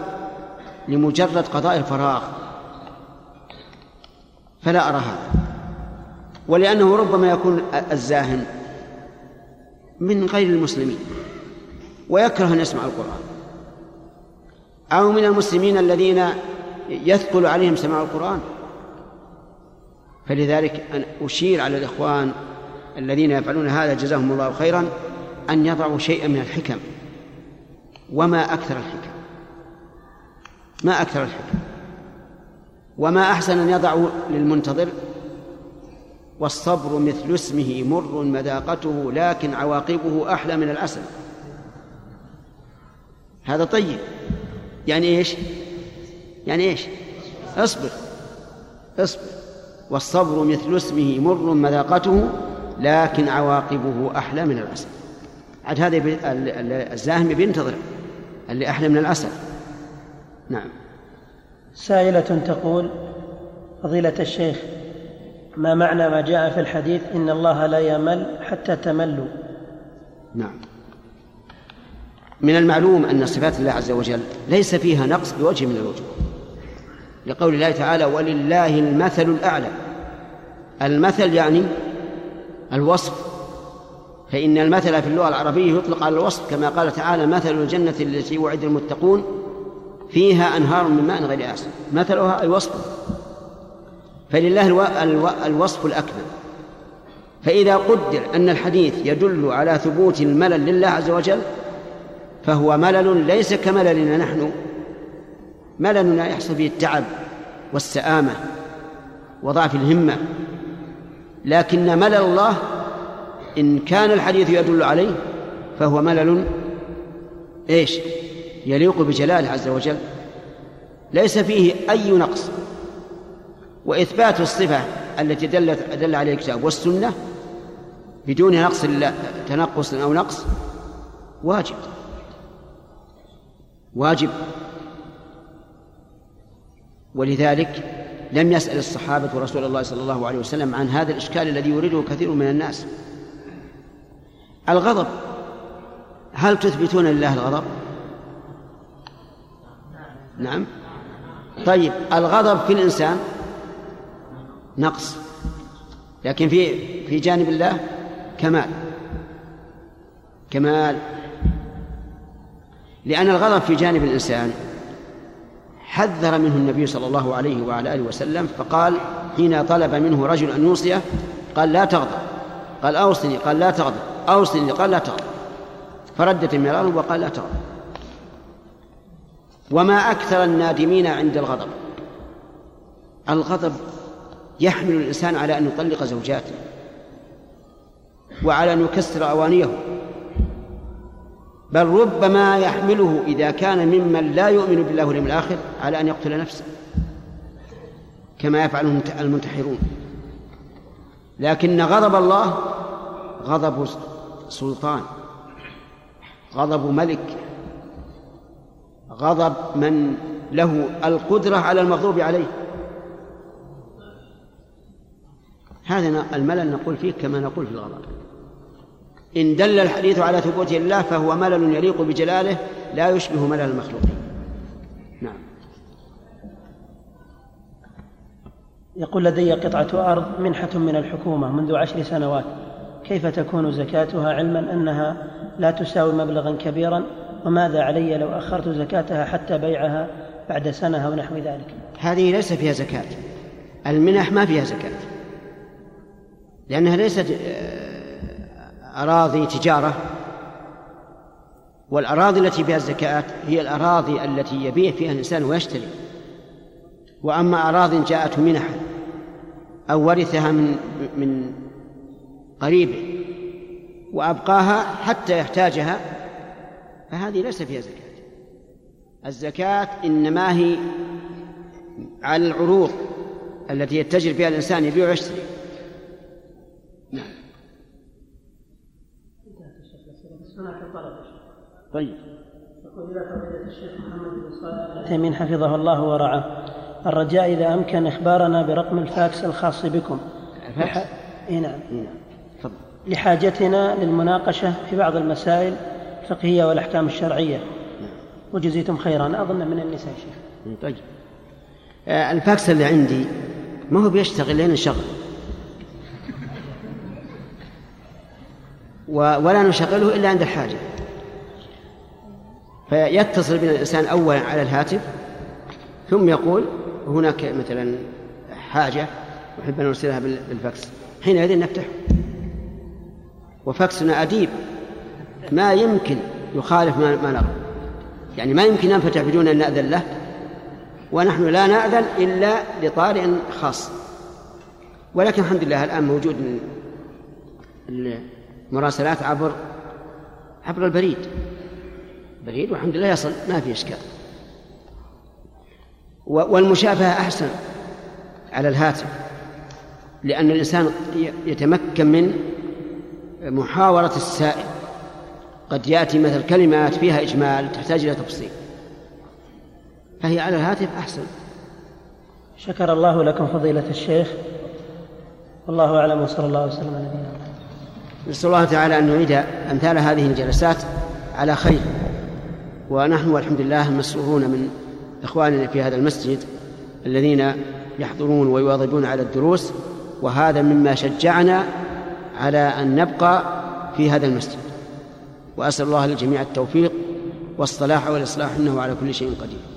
لمجرد قضاء الفراغ. فلا أرى هذا. ولأنه ربما يكون الزاهن من غير المسلمين ويكره أن يسمع القرآن. أو من المسلمين الذين يثقل عليهم سماع القرآن. فلذلك أن أشير على الإخوان الذين يفعلون هذا جزاهم الله خيرا أن يضعوا شيئا من الحكم. وما أكثر الحكم. ما أكثر الحكم. وما أحسن أن يضعوا للمنتظر؟ والصبر مثل اسمه مر مذاقته لكن عواقبه أحلى من العسل هذا طيب. يعني إيش؟ يعني إيش؟ اصبر. اصبر. والصبر مثل اسمه مر مذاقته لكن عواقبه أحلى من العسل عاد هذا الزاهم بينتظر اللي أحلى من العسل نعم. سائلة تقول فضيلة الشيخ ما معنى ما جاء في الحديث إن الله لا يمل حتى تملوا؟ نعم. من المعلوم أن صفات الله عز وجل ليس فيها نقص بوجه من الوجوه. لقول الله تعالى ولله المثل الأعلى. المثل يعني الوصف. فإن المثل في اللغة العربية يطلق على الوصف كما قال تعالى مثل الجنة التي وعد المتقون. فيها أنهار من ماء غير آسن. مثلها أي وصفه فلله الوصف الأكمل. فإذا قدر أن الحديث يدل على ثبوت الملل لله عز وجل فهو ملل ليس كمللنا نحن. مللنا يحصل فيه التعب والسآمة وضعف الهمة. لكن ملل الله إن كان الحديث يدل عليه فهو ملل إيش؟ يليق بجلاله عز وجل ليس فيه أي نقص. وإثبات الصفة التي دلت دل عليها الكتاب والسنة بدون نقص تنقص أو نقص واجب. واجب. ولذلك لم يسأل الصحابة رسول الله صلى الله عليه وسلم عن هذا الإشكال الذي يريده كثير من الناس. الغضب. هل تثبتون لله الغضب؟ نعم. طيب الغضب في الإنسان نقص لكن في في جانب الله كمال. كمال. لأن الغضب في جانب الإنسان حذر منه النبي صلى الله عليه وعلى آله وسلم فقال حين طلب منه رجل أن يوصيه قال لا تغضب. قال أوصني قال لا تغضب. أوصني قال لا تغضب. فردت مرارا وقال لا تغضب. وما أكثر النادمين عند الغضب. الغضب يحمل الإنسان على أن يطلق زوجاته وعلى أن يكسر أوانيه. بل ربما يحمله إذا كان ممن لا يؤمن بالله واليوم الآخر على أن يقتل نفسه كما يفعل المنتحرون. لكن غضب الله غضب سلطان غضب ملك غضب من له القدرة على المغضوب عليه. هذا الملل نقول فيه كما نقول في الغضب. إن دل الحديث على ثبوت الله فهو ملل يليق بجلاله لا يشبه ملل المخلوقين نعم. يقول لدي قطعة أرض منحة من الحكومة منذ عشر سنوات. كيف تكون زكاتها علما أنها لا تساوي مبلغا كبيرا وماذا علي لو أخرت زكاتها حتى بيعها بعد سنة أو نحو ذلك؟ هذه ليس فيها زكاة. المنح ما فيها زكاة. لأنها ليست آه، أراضي تجارة. والأراضي التي فيها الزكاة هي الأراضي التي يبيع فيها الإنسان ويشتري. وأما أراض جاءته منحا أو ورثها من من قريبه وأبقاها حتى يحتاجها فهذه ليس فيها زكاة. الزكاة إنما هي على العروض التي يتجر فيها الإنسان يبيع ويشتري. نعم. طيب. العثيمين حفظه الله ورعاه. الرجاء إذا أمكن إخبارنا برقم الفاكس الخاص بكم. الفاكس؟ إيه نعم. نعم. لحاجتنا للمناقشة في بعض المسائل الفقهية والأحكام الشرعية. وجزيتم خيرا. أظن من النساء شيخ. طيب. آه، الفاكس اللي عندي ما هو بيشتغل لين انشغل ولا نشغله إلا عند الحاجة. فيتصل بنا الإنسان أولا على الهاتف ثم يقول هناك مثلا حاجة نحب أن نرسلها بالفاكس. حينئذ نفتح. وفاكسنا أديب. ما يمكن يخالف ما نرى. يعني ما يمكن ينفتح بدون أن نأذن له ونحن لا نأذن إلا لطارئ خاص. ولكن الحمد لله الآن موجود المراسلات عبر عبر البريد. بريد والحمد لله يصل ما في إشكال. والمشافهة أحسن على الهاتف لأن الإنسان يتمكن من محاورة السائل. قد يأتي مثل كلمات فيها إجمال تحتاج إلى تفصيل. فهي على الهاتف أحسن. شكر الله لكم فضيلة الشيخ. والله أعلم وصلى الله وسلم على نبينا نسأل الله تعالى أن نعيد أمثال هذه الجلسات على خير. ونحن والحمد لله مسرورون من إخواننا في هذا المسجد الذين يحضرون ويواظبون على الدروس وهذا مما شجعنا على أن نبقى في هذا المسجد. وأسأل الله للجميع التوفيق والصلاح والإصلاح إنه على كل شيء قدير.